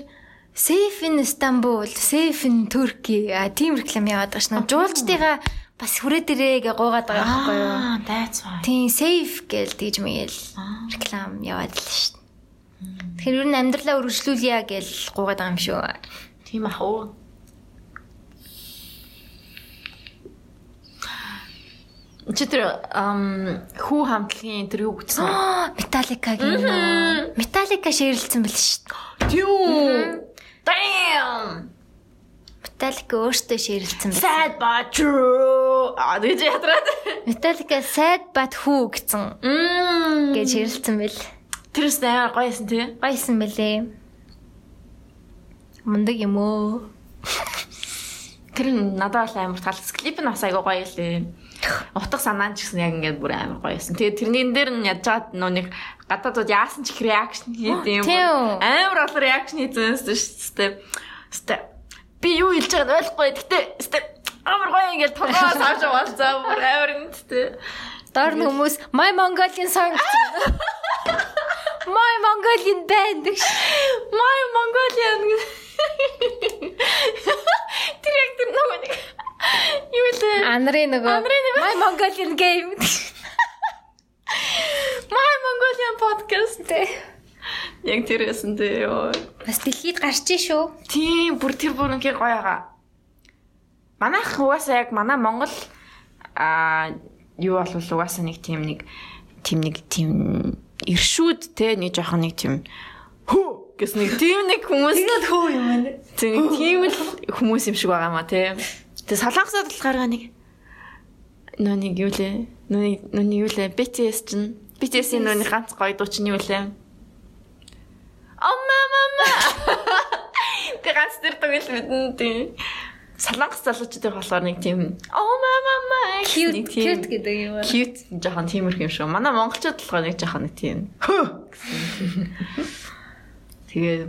Safe in Istanbul, Safe in Turkey а тийм реклам яваад байгаа ш. Нөгөө жуулчдыгаа бас хүрээ дээрээ гэ гуугаад байгаа байхгүй юу? Аа, that's why. Тийм safe гэл тэгж мэгэл реклам яваад л ш. Тэгэхээр ер нь амьдралаа өргөжлүүлье гэл гуугаад байгаа юм шүү. Тийм ах уу. Чи тэр ам хүү хамтлагийн тэр юу гэсэн? Нөө. Metallica ширэлцсэн бэл ш. Түү. Damn. Metallica өөртөө ширэлцсэн бэл. Sad but true. А дэж ядраад. Metallica sad but who гэсэн Мм. гэж ширэлцсэн бэл. Тэрс амар гоёсэн тий. Гойсон бэлээ. Мундаг юм уу? Тэр надад бол амар талс. Клип нь бас айгуу гоё лээ. Утга санаа ч гэсэн яг ингээд бүр амар гоёсэн. Тэгээ тэрнийн дээр нь ядж чад нөө нэг гадаадууд яасан ч их реакшн хийдэг юм. Амар олон реакшн хийсэн шүү дээ. Сте. Би юу хэлж байгааг нь ойлгохгүй. Гэтэ сте амар гоё ингээд толгоос авч яваалцаа бүр амар үнэтэй. Доор нь хүмүүс My Mongolian song. My Mongolian band. My Mongolian. Тэр яг тэр нөгөө нэг юу лээ. Анарын нөгөө My Mongolian game. My Mongolian podcast те. Яг тэр байсан те. ёо. Бас дэлхийд гарч шүү. Тийм бүр тэр бүр ингээ гоё байгаа. Манайх угаасаа яг манай Монгол а юу болвол угаасаа нэг тийм нэг тийм нэг тийм иршүүд те нэг жоохон нэг тийм хөө гэс нэг тийм нэг хүмүүс Тэгэд хөө юм байна. нэг тийм л хүмүүс юм шиг байгаа маа те. Тэгээ солонгосод болохоор нэг нөө нэг юу лээ нөө нэг нөө нэг юу лээ BTS чинь BTS-ийн нөө нэг ганц гоё дуу чинь юу лээ Омма мама. Тэг ганц тэр тоглол мэдэн тийм. Салангас залуучууд болохоор нэг тийм омма мама Cute cute гэдэг юм байна. Cute жоохон тиймэрхүү юм шиг. Манай монголчууд болохоор нэг жоохон нэг тийм. Тэгээ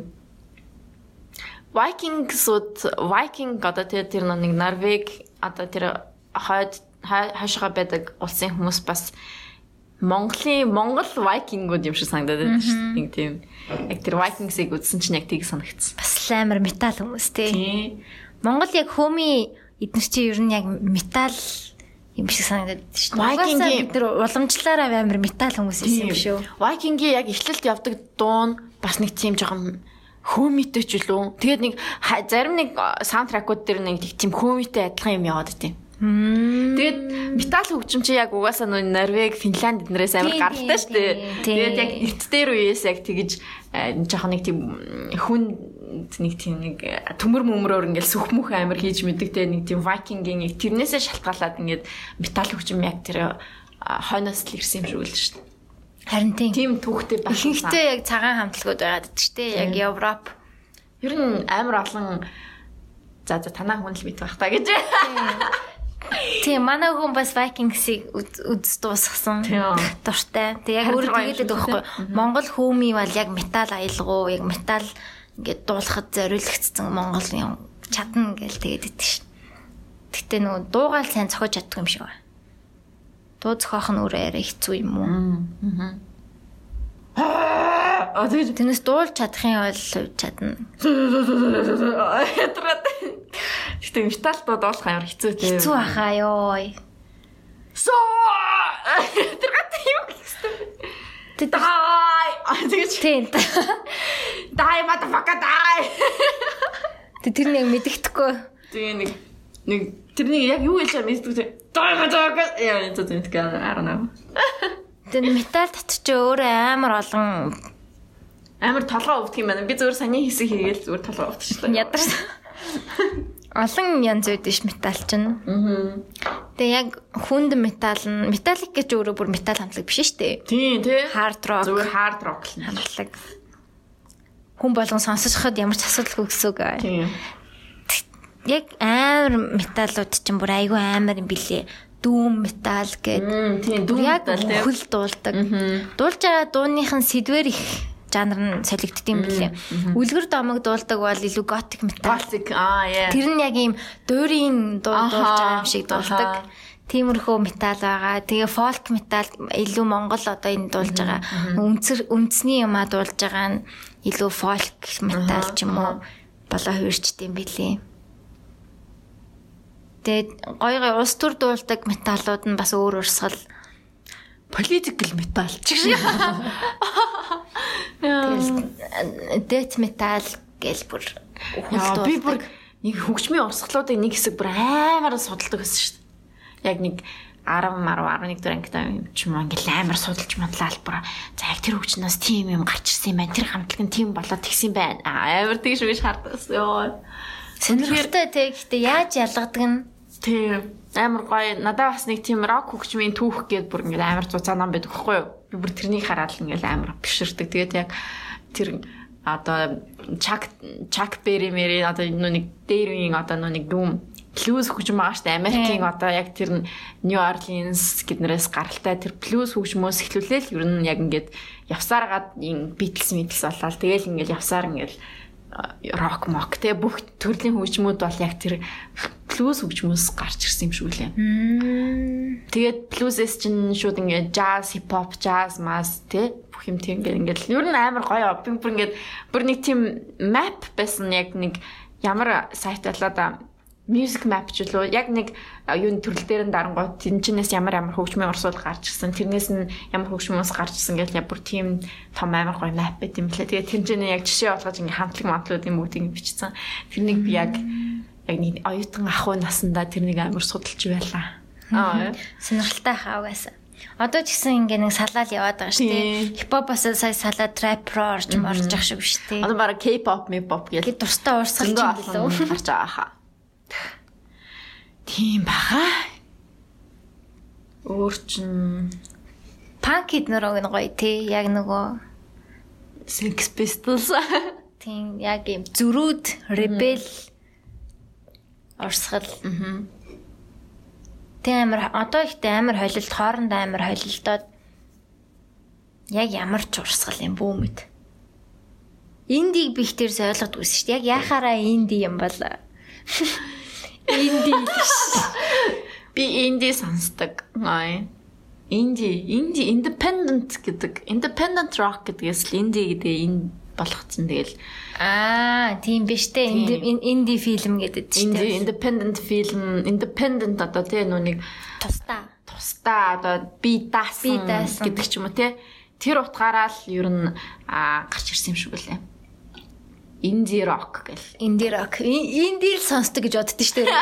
Vikings-ууд Viking одоо тэр нэг Норвег одоо тэр хойд хашгаа байдаг улсын хүмүүс бас Монголын Монгол Викингууд юм шиг санагдаад байна шүү дээ. Тийм яг тэр Vikings-ыг үзсэн чинь яг тийг санагдсан. Бас амар метал хүмүүс тий. Тий. Монгол яг хөөми эдгээр чи ер нь яг метал юм шиг санагдаад шүү дээ. Угаасаа бид нар уламжлаараа амар метал хүмүүс байсан юм шүү. Викингийн яг эхлэлт явдаг дуун бас нэг тийм жоохон хөөмитэй ч үлээ. Тэгээд нэг зарим нэг саундтракууд дээр нэг тийм хөөмитэй адилхан юм яваад тийм. Тэгээд метал хөгжим чи яг угаасаа нөө Норвег, Финланд эднэрээс амар гаралтай шүү дээ. Тэгээд яг эрт дээр үеэс яг тэгэж э, жоохон нэг тийм хүн нэг тийм нэг төмөр мөмрөөр ингээл сүхмүх амар хийж мэддэг те нэг тийм Викингийн яг тэрнээсээ шалтгаалаад ингээд метал хөгжим яг тэр хойноос л ирсэн юм шиг үл шүү дээ. Харин тийм. Түүхтэй байх. Ихэнхдээ яг цагаан хамтлагууд байгаад байдаг шүү дээ. Яг Европ. Ер нь амар олон за за танаа хүн л бит байх та гэж. Тийм манай хүн бас Vikings-ийг үз дуусгасан. Дуртай. Тэг яг өөрөө тэгээд шиг байхгүй. Монгол хөөми бол яг метал аялгуу, яг метал ингээд дуулахад зориулагдсан Монгол юм чадна гээл тэгээд идэв шин. Гэтэ нөгөө дуугаал сайн зохиож чаддаг юм шиг байна. Дуу зохиох нь өөрөө арай хэцүү юм уу? А тэгэж Тэрнээс дуулж чадахын бол чадна. ятраад. Гэтэ метал дуулах амар хэцүү тийм. Хэцүү ахаа ёо. So тэр гат юм гэсэн. А тэгэж тийм. дай motherfucker дай. Тэг тэр нэг мэддэхгүй. Тэгээ нэг нэг тэрний яг юу хэлж байгаа мэддэг тийм. Дай motherfucker яа энэ тийм I don't know. Тэр метал татч өөрөө амар олон Амар толгоо өвдөх юм байна. Би зүгээр саний хэсэг хийгээл зүгээр толгоо өвдчихлээ. ядарч. Олон янз үйд ш метал чинь. Аа. Тэгээ яг хүнд метал нь металлик гэж өөрөө бүр метал хамтлаг биш шүү дээ. Тийм тий. Hard rock Зүгээр hard rock л. хамтлаг. Хүн болгон сонсоход ямар ч асуудалгүй гэсэн үг. Тийм. Яг амар металлууд чинь бүр айгүй амар юм билээ. Дүүм метал гэдэг. Тийм дүүм Яг метал тий. хөл дуулдаг. Дуулж байгаа дууныхын сэдвэр их жанр нь солигдд юм билээ. Үлгэр домог дуулдаг бол илүү готик метал. Classic аа яа. Тэр нь яг ийм дуурийн дуу дуулж байгаа юм шиг дуулдаг. Тиймэрхүү метал байгаа. Тэгээ фолк метал илүү монгол одоо энэ дуулж байгаа. Үнцэр үндэсний юмаа дуулж байгаа нь илүү фолк метал ч юм уу болоо хувирчд юм билий. Тэгээд гой гой улс төр дуулдаг металлууд нь бас өөр урсгал. Political metal ч шиг. Тэгэл death metal гэл бүр Яа би бүр нэг хөгжмийн урсгалуудыг нэг хэсэг бүр амар судалдаг байсан шүү дээ. Яг нэг 10 10 11 дэх ангид юм ч юм ингээл амар судалж манлал бүр за яг тэр хөгжнөөс тийм юм гарч ирсэн юм байна. Тэр хамтлаг нь тийм болоод тэгсэн байна. Аа, Амар тэгш биш хардсан ёо. сонирхолтой тэг. Гэтэ яаж ялгадаг нь Тийм. Амар гоё. Надад бас нэг тийм рок хөгжмийн түүх гээд бүр ингээд амар цуцаа ном байдаг байхгүй юу? Би бүр тэрнийг хараад л ингээд амар биширдэг. Тэгээд яг тэр одоо чак чак бери мери одоо нөө нэг дээр үеийн одоо нэг дүм блюз хөгжим байгаа штэ Америкийн одоо яг тэр Нью Орлеанс гэднээс гаралтай тэр блюз хөгжмөөс эхлүүлээл ер нь яг ингээд явсаар гад ин Beatles Beatles болоод тэгэл ингээд явсаар ингээд рок мок те бүх төрлийн хөгжмүүд бол яг тэр блюз хөгжмөөс гарч ирсэн юм шиг үлээ. Тэгээд блюзэс чинь шууд ингээд jazz, hip hop, jazz, mas те бүх юм тийм ингээд ингээд ер нь амар гоё. Бүр ингээд бүр нэг тийм map байсан яг нэг ямар сайт болоо да music map ч үлээ. Яг нэг юу н төрөл дээр нь дарангууд тэнчнээс ямар ямар хөгжмийн урсгал гарч ирсэн тэрнээс нь ямар хөгжмөөс гарч ирсэн гэж яг бүр тийм том амар гоё map байт юм лээ. Тэгээд тэнчнээ яг жишээ болгож ингээ хамтлаг матлуудын бүгдийг бичсэн. Тэрнийг би яг яг нэг оюутан ахуй насандаа тэрнийг амар судалж байлаа аа сонирхолтой хаа угаасаа. Одоо ч гэсэн ингээ нэг салаал яваад байгаа шүү дээ. Хипхопоос сая салаа trap руу орж морж ах шиг биш дээ. одоо баг K-pop, M-pop гэх Тэгээд дуртай урсгал ч юм билүү. гарч байгаа хаа тийм бага өөр чин Панк эднэр нэг гоё тий. Яг нөгөө Sex Pistols. Тийм яг юм зөрүүд, rebel орсгал. Тэг амар одоо ихтэй амар холилд хоорондоо амар холилдоод яг ямар ч урсгал юм бүү мэд. Индиг бихтэрс ойлгодгүй шүү дээ. Яг яхаараа инди юм бол инди. Би инди сонсдог. Аа. Инди, инди independent гэдэг. Independent rock гэдгээс л инди гэдэг энэ болгоцсон тэгэл. Аа, тийм биш дээ. Инди инди фильм гэдэг чинь. Инди independent film, independent одоо тий нүг тусдаа. тусдаа одоо би даасан гэдэг ч юм уу тий. Тэр утгаараа л ер нь аа, гарч ирсэн юм шиг үлээ. Инди rock гэл. Инди рок. Инди л сонсдог гэж боддоо шүү дээ.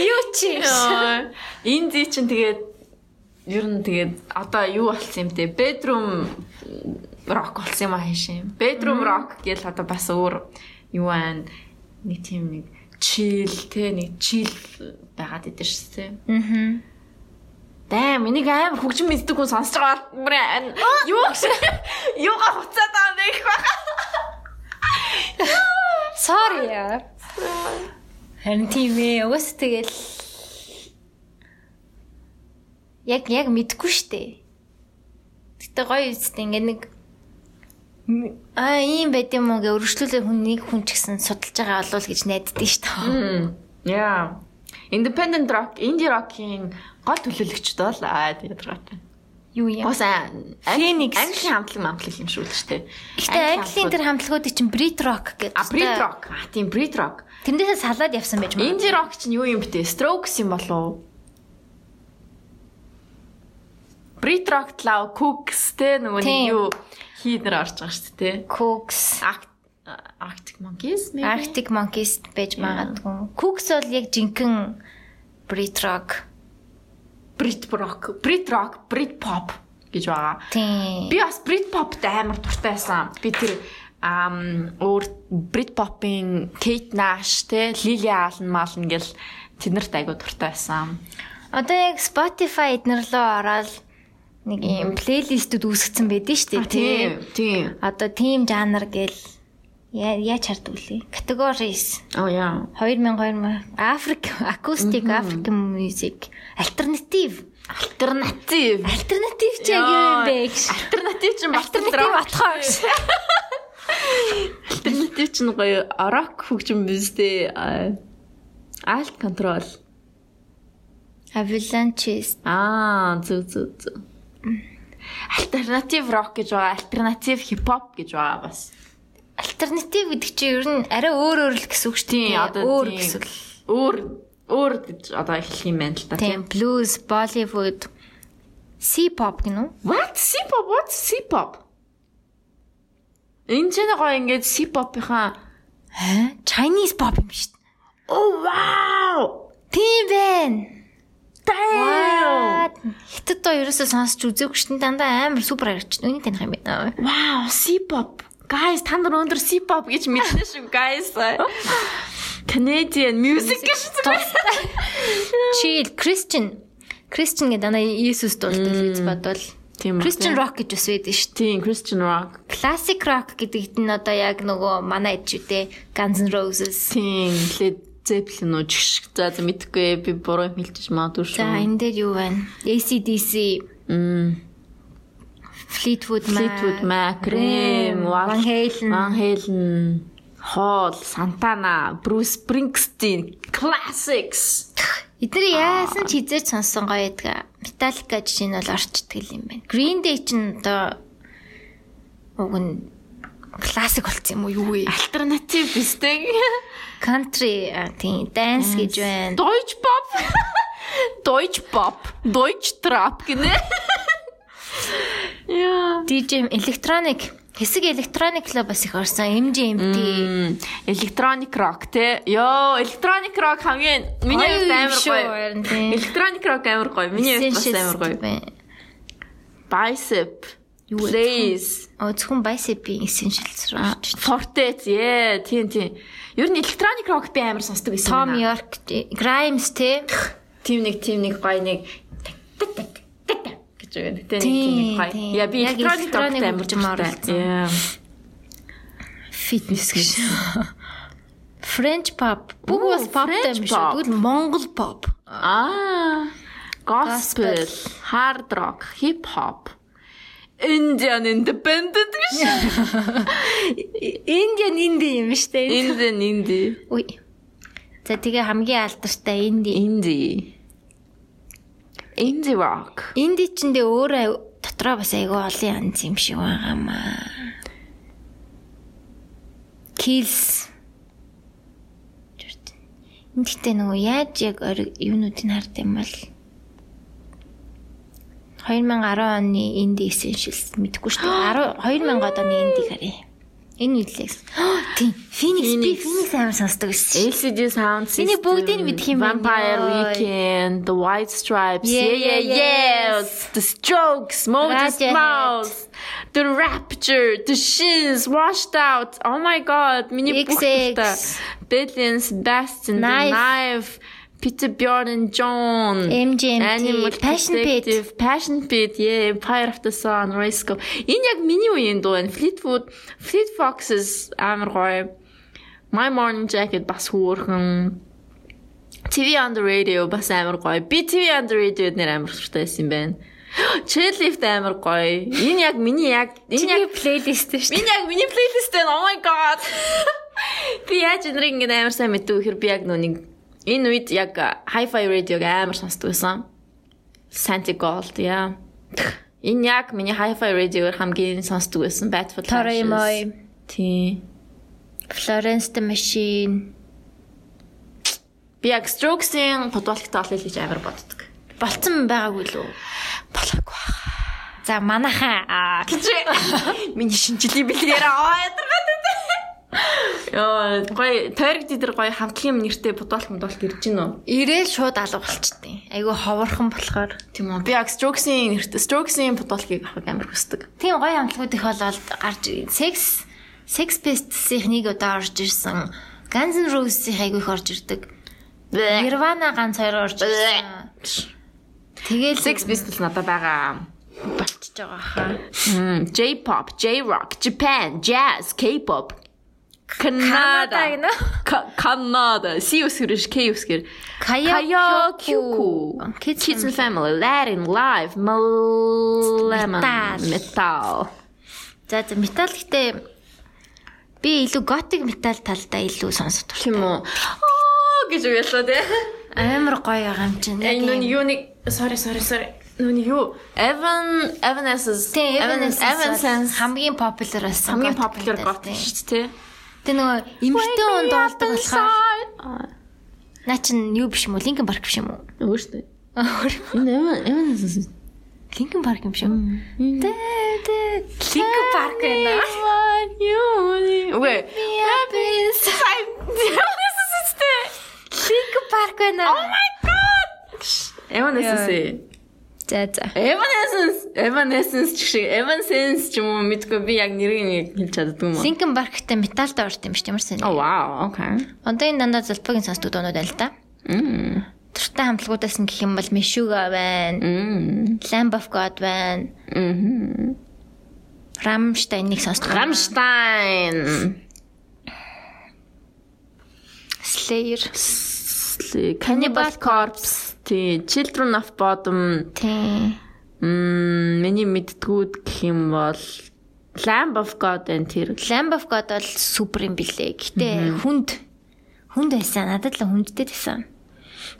Юу чи? Инди чинь тэгээд ер нь тэгээд одоо юу болсон юм те bedroom rock болсон юм аа шин. Bedroom rock гэл одоо бас өөр юу байна. Нэг тийм нэг chill те нэг chill байгаад идэв шүү те. Мгм. Дай миний аим хөгжим мэддэг хүн сонсож байгаа бүр юу юугаа хуцаад байгаа юм бэ гэх баха. Sorry. Харин тийм ээ. Уус тэгэл яг яг мэдгүй штэ. Гэтэ гоё үстэй ингээ нэг аа ийм байд юм уу гэ өргөжлүүлээ хүн нэг хүн ч гэсэн судалж байгаа болов гэж найддаг штэ. Яа. Independent rock, indie rock-ийн гол төлөөлөгчд бол аа гоотой. Юу юм? Бас Phoenix. Англи хамтлаг мамтлаг юм шүү дээ шүү дээ. Гэтэ Английн тэр хамтлагуудыг чинь Brit Rock гэдэг. А Brit rock. А тийм Brit rock. Тэрнээсээ салаад явсан байж магадгүй. Indie rock чинь юу юм бэ? Strokes юм болов уу? Brit rock лав Cooks те нөгөө нэг юу хийдэр орж байгаа шүү дээ. Cooks, Arct- Arctic Monkeys maybe? Arctic Monkeys байж магадгүй. Cooks бол яг жинхэнэ Brit Rock. Brit rock, Brit rock, Brit pop гэж байгаа. Тийм. Би бас Brit pop-т амар дуртай байсан. Би тэр ам өөр Brit pop-ын Kate Nash те Lily Allen Malin гэл тэднэрт айгу дуртай байсан. Одоо яг Spotify эднэр рүү ороод нэг юм плейлистүүд үүсгэсэн байдэн шүү дээ тий. тийм. Одоо team жанр гэл яаж харддаг лээ. Categories Оо яа. 2000 2000 Африк acoustic African music alternative Альтернатив. alternative ч яг юм бэ гэж. Альтернатив бас Alternative отхоо гэж. Альтернатив чинь гоё рок хөгжим биз дээ. Alt control. Avalanches Аа, зүг зүг зүг. Альтернатив рок гэж байгаа, альтернатив хипхоп гэж байгаа бас. Alternative гэдэг чинь ер нь арай өөр өөр л гэсэн үг шүү дээ. одоо өөр гэсэн. Өөр өөр гэж одоо хэлэх юм байна л да. Тийм blues, Bollywood, C-pop гинү? What? C-pop? What? C-pop? Энэ ч нэг гоё ингээд C-pop-ийнхаа Хэ? Chinese pop юм шүү дээ. Oh wow! Тийм байна. Damn! Хятад доо ерөөсөө сонсч үзээгүй дээ. Дандаа амар супер харагч. Үнийг таних юм байна. Wow, C-pop. Guys, та нар өндөр C-pop гэж мэднэ шүү, guys. Canadian music гэж Chill Christian. Christian гэдэг дандаа Иесус дуулдаг үз бодвол. Тийм Christian rock гэж бас байдаг шүү. Тийм, Christian rock. Classic rock гэдэгт нь одоо яг нөгөө манай ичүүдээ Guns N' Roses. Тийм, Led Zeppelin уу чигш. За за мэдхгүй би буруу юм хэлчих магадгүй За шүү. энэ дээр юу байна? ACDC, Мм. Fleetwood Mac, Fleetwood Mac, Cream, Van Halen. Van Halen, Hall, Santana, Bruce Springsteen, classics. Эдгээр яасан ч хизээч сонссон гоё байдаг. Metallica жишээ нь бол орчдөг юм байна. Green Day ч одоо уг нь классик болсон юм уу юу вэ? Альтернатив бистэй. Country а, тийм dance гэж байна. Deutsch Pop. Deutsch Pop, Deutsch Trap гинэ. Яа. DJ electronic хэсэг electronic л бас их орсон. MGMT. Electronic rock те. Йоо, electronic rock хамгийн миний амар гоё. тийм. Electronic rock амар гоё. Миний бас амар гоё. Bicep. Юу вэ? Оо зөвхөн bicep-ийн essentials руу. Fortet. Yeah, тийм тийм. Ер нь electronic rock би амар сонсдог байсан. Tom. York, Grimes те. Тим нэг тим нэг гоё нэг гэж гэж байна. Гэтэ нэг гоё. Яа би электроник дуртай. оруулсан. Яа. Фитнес гэж. French pop. Бүгд бас popтай юм шүү. pop. Тэгвэл Монгол pop. Аа. Gospel, hard rock, hip hop. Indian independent гэж. Indian indie юм шүү дээ. Indian indie. Үгүй. За тэгээ хамгийн алдартай indie. Indie. Indie rock. Indie ч ndээ өөрөө дотроо бас айгүй олон янз юм шиг байгаамаа. Kills. Эндэгтэй нөгөө яаж яг юунуудыг хард юм бол 2010 оны Indie Essentials мэдэхгүй шүү дээ. 10 2000 оны Indie харъя. Энэ үйлээс. Тийм. Phoenix би Phoenix. Phoenix амар сонсдог байсан. LCD Sound System. Миний бүгдийг мэдэх юм байна. Vampire Йой. Weekend, The White Stripes. Yeah, Yeah, yeah, yeah, yes. The Strokes, Modest Radiohead. Mouse. The Rapture, The Shins, Washed Out. Oh my god. Миний бүх XX. дуртай. Billions, Bastion, The Knife. Peter Bjorn and John. MGMT, Animal Passion Pit. Passion Pit, yeah, Empire of the Sun, Risco. Энэ яг миний үеийн дуу байна. Fleetwood, Fleet Foxes амар гоё. My Morning Jacket бас хөөрхөн. TV on the radio бас амар гоё. Би TV on the radio нэр амар суртай байсан юм байна. Chairlift амар гоё. Энэ яг миний яг энэ яг плейлист шүү дээ. Миний яг миний плейлист байна. Oh my god. Би яаж энэрийг ингэ амар сайн мэдв гэхээр би яг нүг энэ үед яг hi-fi radio-г амар сонсдог байсан. Santi Gold яа. Энэ яг миний hi-fi radio-г хамгийн сонсдог байсан. Lashes. мой. Тий. Florence the Machine. Би яг Strokes-ийн подвалгтай олол гэж амар боддог. Болцсон байгаагүй лүү? Болоогүй баа. За манайхаа аа, Гэж миний шинжилгээ бэлгээр аа ядаргаад байна. Яа, гой тойрог дидэр гой хамтлагийн нэртэй подвалт модвалт ирж гин үү? ирээл шууд алга болчтой. Айгу ховорхон болохоор. Тийм үү. Би яг Strokes-ийн нэртэй Strokes-ийн подвалтыг авах амар хүсдэг. Тийм гоё амтлагууд их болоод гарч ирсэн. Sex Sex Pistols-ийн нэг удаа орж ирсэн. Guns N' Roses-ийн айгу их орж ирдэг. Nirvana ганц хоёр орж ирсэн. Тэгэл Sex Pistols надад байгаа. болчихж байгаа хаа. J-pop, J-rock, Japan, jazz, K-pop. Канада. Канада. Үсгэр. Kaya Kyuku. Kids and Family, Latin, Live, Metal. Metal. За за метал гэхдээ би илүү готик метал талдаа илүү сонсдог. Тийм үү? Аа гэж уялаа те. Амар гоё байгаа юм чинь. Э нүн юуник sorry sorry sorry. Нүн юу? Evan Evanescence. Evanescence хамгийн popular байсан. хамгийн popular гот шүү дээ. Тэ нөгөө эмгтэн он доолдог болохоор Аа. наа чин юу биш юм уу? Linkin Park биш юм уу? Өөр шүү. Энэ Evan Evanescence. Linkin Park юм шиг. Тэ тэ Linkin Park байна. Үгүй. Linkin Park байна. Oh my god. Evanescence. За за. Evanescence, Evanescence ч шиг Evanescence ч юм уу мэдгүй би яг нэрийг нэг хэлж чаддгүй юм уу? Linkin Park-тай металтай орд юм шүү дээ. Ямар сайн. Oh wow, okay. Одоо энэ дандаа залбагийн сонсдог дуунууд л да. Мм. Туртай хамтлагуудаас нь гэх юм бол Meshuga байна. Мм. Lamb of God байна. Мм. Rammstein-ыг сонсдог. Rammstein. Slayer. Cannibal Corpse. Тий, Children of Bodom. Тийм. Мм, миний мэддгүүд гэх юм бол Lamb of God and тэр Lamb of God бол супер юм билээ. Гэтэ хүнд хүнд байсан. Надад л хүндтэй байсан.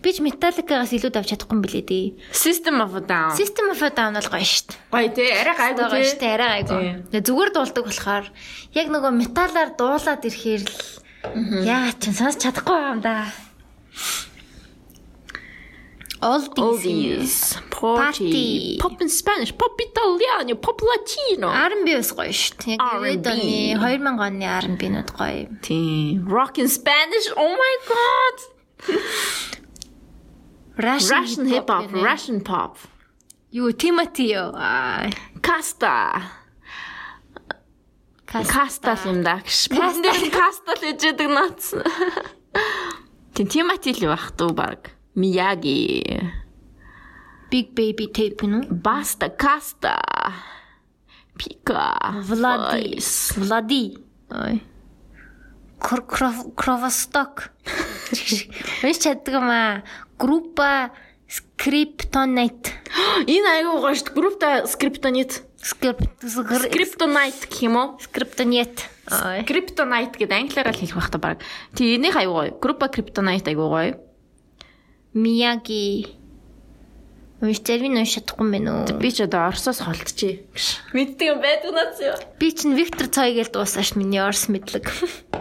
Би ч Metallica-гаас илүү давж чадахгүй юм билээ дээ. System of a Down. System of a Down бол гоё дээ. Гоё тий, арай гайгүй Гоё тий. дээ. Арай гайгүй. Тэгээ зүгээр дуулдаг болохоор яг нөгөө металлаар дуулаад ирэхээр л яа ч сонсч чадахгүй юм да. Oldies. Party. Pop in Spanish, Pop Italiano, Pop Latino. R&B бас гоё шүү. Яг. 90-ад оны 2000 оны R&B-нууд гоё. Тий, Rock in Spanish. Oh my god. Russian, Russian hip hop. Russian pop. Юу, Timothy юу? Каста. Каста юм да. Каста каста л ижидэг нац. Тин Тимати л байх дүү баг. Мияги. Big Baby Tape? Баста Каста. Пика. Влади. Voice. Влади. Ой. Кр- Кро- Кровосток. Вэж чаддаг юм аа. Группа Скриптонит. Энэ шүү дээ. Группта скриптонит. Скрипт Скриптонит гэх юм уу? Скриптонит. Ой. Криптонайт гэдэг англиараа л хэлэх байх та баг. Тий, энийх аюу гоё. Группа криптонайт аюу гоё. Мияги. Үгүй тэрвин уншиж чадахгүй юм байна уу? Би ч одоо Оросоос холдчихъя. Мэддэг юм байдаг наац юу? Би чинь Виктор Цойгэл дуусааш миний Орс мэдлэг.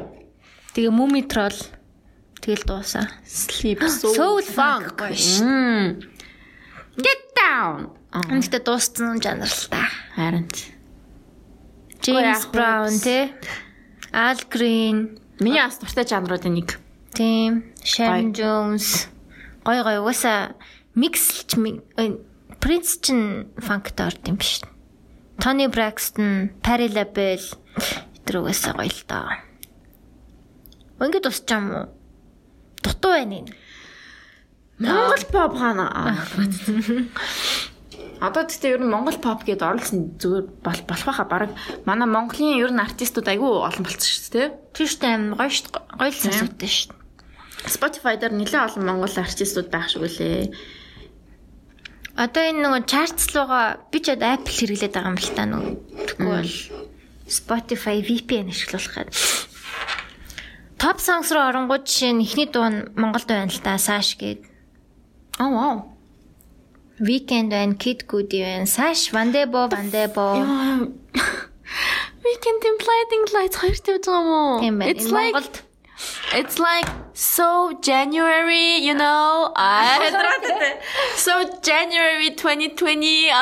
Тэгээ Муми трол тэгэл дуусаа. Sleep Soul funk гоё ш. Мм. Get down. Энэхдээ дууссан жанр л та. Харин. James Brown те. Al Green. Миний бас дуртай жанруудын нэг. Тийм. Sharon Jones. Гой гой угаасаа микслч Принц чин фанктай орд юм биш. Tony Braxton, Patti LaBelle тэр угаасаа гоё л доо. Ингээд тусч юм уу? Дутуу байна энэ. Монгол pop хана. Одоо тэгтээ ер нь Монгол pop гэдээ оруулсан зүгээр бол болох байха баг. Манай Монголын ер нь артистууд айгүй олон болцсон шүү дээ. Тэр штэ аим гоё штэ гоё л сонсогдсон штэ. Spotify дээр нэлээд олон монгол артистууд байх шиг үлээ. Одоо энэ нөгөө charts руугаа би ч Apple хэрэглээд байгаа юм л та нөгөө. Тэгвэл бол Spotify VPN ашиглуулах гэдэг. Top songs руу оронгууд жишээ нь эхний дуу нь Монголд байна л та Sash гээд. Аа вау. Weekend байна, Kid Cudi байна, Sash, Vandebo, Vandebo. Weekend Implieding Lights хоёр тавьж байгаа юм уу? Тийм байна. Монголд It's like so January, you know. I So January 2020.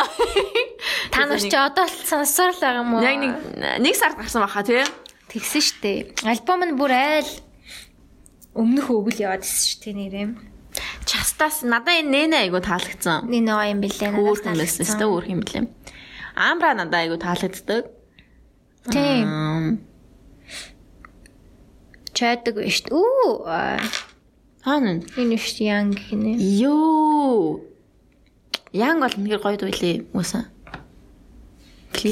та нар ч одоо л сонсоор л байгаа юм уу? Яг нэг нэг сард гарсан баха тий. тэгсэн штэ. Альбом нь бүр айл өмнөх өвгөл яваад исэн штэ нэрээ. Частас надаа энэ нэнэ айгу таалагдсан. Энэ нөө юм бэлээ. Өөр юм байсан шүү дээ, өөр юм блэ. Амбра надаа айгу таалагддаг. Тийм. Чайдаг биш аа, Хаана? Энэ биш янг гинэ. Йоо. Янг бол нэг гоё дуулээ үсэн.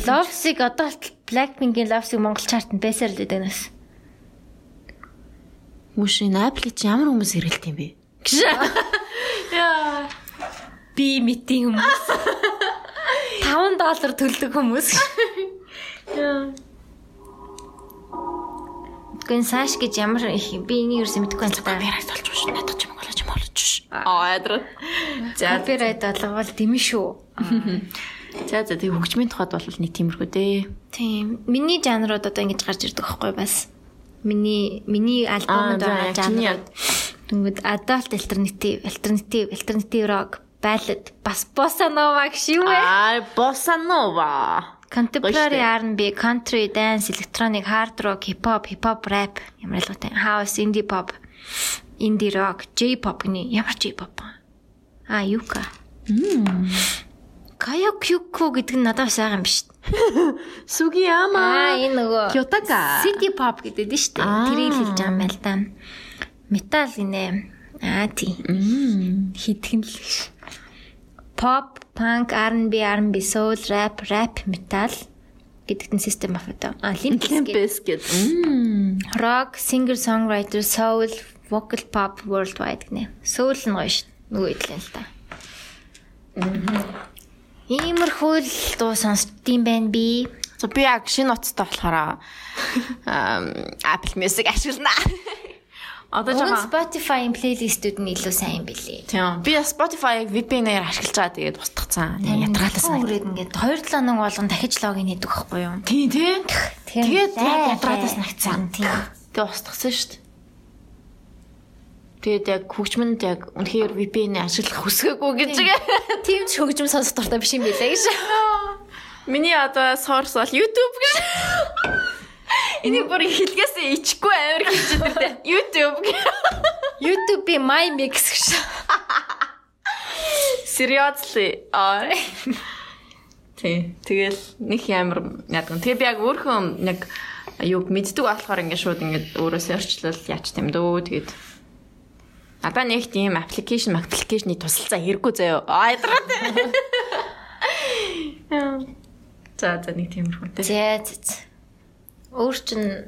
Lovesick одоо л Blackpink-ийн Lovesick Монгол чартанд байсаар л байдаг нас. Мушин Apple чи ямар хүмүүс ирэлт юм бэ? Яа. Би митийн хүмүүс. 5 доллар төлдөг хүмүүс. Гэн сааш гэж ямар их би энийг юусэн мэдэхгүй байна л та. Копирайт болж шүү. Надад ч монголч юм болж шүү. Аа ядраа. За Копирайт болгоол дэмэ шүү. за за тэг хөгжмийн тухайд бол нэг тиймэрхүү дээ. Тийм. Миний жанрууд одоо ингэж гарч ирдэг байхгүй бас. Миний миний альбомд байгаа жанрууд. Тэнгүүд adult alternative, alternative, alternative rock, ballad, бас bossa nova гэж юу вэ? Аа bossa nova. Contemporary R&B, country, dance, electronic, hard rock, hip hop, hip hop, rap ямар ялгаатай. House, indie pop, indie rock, J-pop гинэ. Ямар J-pop аа? Аа, юка. Кая Кюко гэдэг нь надад юм биш. Сугияма. Аа, энэ нөгөө Кётака. City pop гэдэг нь шүү дээ. Тэрийг хэлж байгаа юм байл та. Метал гинэ. Аа, тий. Мм. Хитгэн л. Pop, punk, R&B, R&B, soul, rap, rap, metal гэдэгт нь system of это. А, Limp Bizkit. Rock, singer, songwriter, soul, vocal pop worldwide гинэ. Soul нь гоё шүү. Нөгөө идлэн л та. Иймэрхүү л дуу сонсдгийм байна би. За би яг шинэ утастай болохоор Apple Music ашиглана. Одоо жоохон Spotify-ийн плейлистүүд нь илүү сайн билээ. Тийм. Би Spotify VPN-ээр ашиглаж байгаа тэгээд устгацсан. Ятгаалаас Ятралаас үрээд ингээд 2-7 хоног болгон дахиж логин хийдэг байхгүй юу? Тийм тий. Тэгээд лай- нагцсан. Тийм. Тэгээд устгацсан шүү дээ. Тэгээд яг хөгжмөнд яг үнэхээр VPN-ийг ашиглах хүсгээгүй гэж. Тийм ч хөгжим сонсох дуртай биш юм билээ гэж. Миний одоо source бол YouTube гэж. Энийг бүр хэлгээсээ ичгүй амар хэлж байгаа. YouTube. YouTube-и My Mix гэж. Seriously. Аа. Тий. Тэгэл нэг амар яадаг. Тэгээ би яг өөрөө яг юуг мэддэг болохоор ингээд шууд ингээд өөрөө searchlал яач юм дөө. Тэгээд надаа нэг тийм application application-ы тусалцаа хэрэггүй заяа. Аа ядраа тий. За за нэг тиймэрхүүтэй. За за. Өөр чин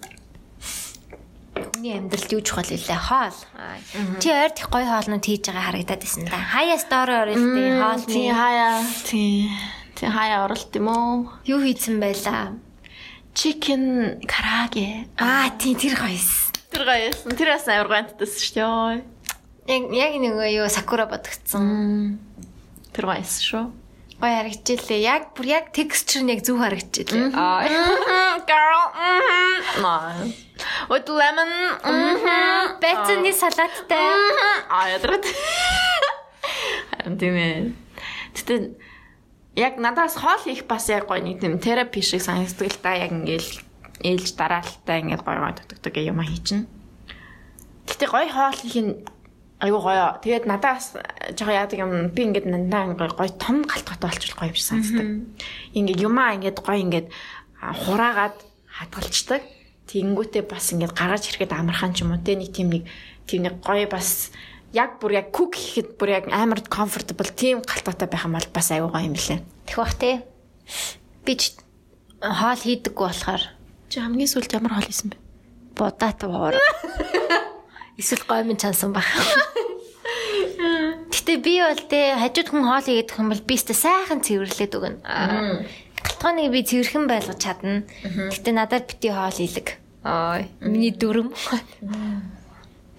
Миний амьдралд юу чухал илээ хоол. Чи ойрт их гоё хоолнууд хийж байгаа харагдаад байсан да. Хаяа стори оролтын хоолны. Тий хаяа. Тий. Тий хаяа оролт юм уу? Юу хийсэн байлаа? Chicken караге. Аа тий тэр гоёс. Тэр гоёс. Тэр бас амар гонтдас шүү дээ. Яг яг нэг юу сакура бодогдсон. Тэр гоёс шүү. Гоё харагдчихлээ. Яг бүр яг текстчер нь яг зөв харагдчихлээ. Аа. Girl. Маа. With lemon. Бэцэний салааттай. Аа ядраад. Харин тийм ээ. Тэгтээ яг надаас хоол хийх бас яг гоё нэг тийм терапи шиг санагддаг л та яг ингээл ээлж дараалтаа ингээд гоё гоё дутагддаг юм а хийчин. Гэтэ гоё хоол хийх нь айгу гоё. Тэгээд надаас жоо яадаг юм би ингээд нандаа гоё том галтгатай болчих гоё юм шиг санагддаг. Ингээд юмаа ингээд гоё ингээд хураагаад хадгалцдаг. Тэнгүүтээ бас ингээд гаргаж ирэхэд амархан ч юм уу те нэг тийм нэг тийм нэг гоё бас яг бүр яг күк хийхэд бүр яг амар comfortable тийм галтгатай байх юм бол бас аюу гоё юм лээ. Тэг бах те. Би ч хоол хийдэггүй болохоор чи хамгийн сүүлд ямар хоол хийсэн бэ? Будат уур. Эсвэл гоймын чансан баг. Гэтэ би бол те хажууд хүн хоол хийгээд юм бол би өстө сайхан цэвэрлээд өгнө. Галтгооныг би цэвэрхэн байлгаж чадна. Гэтэ надад бити хоол хийлэг. Аа, миний дүрм.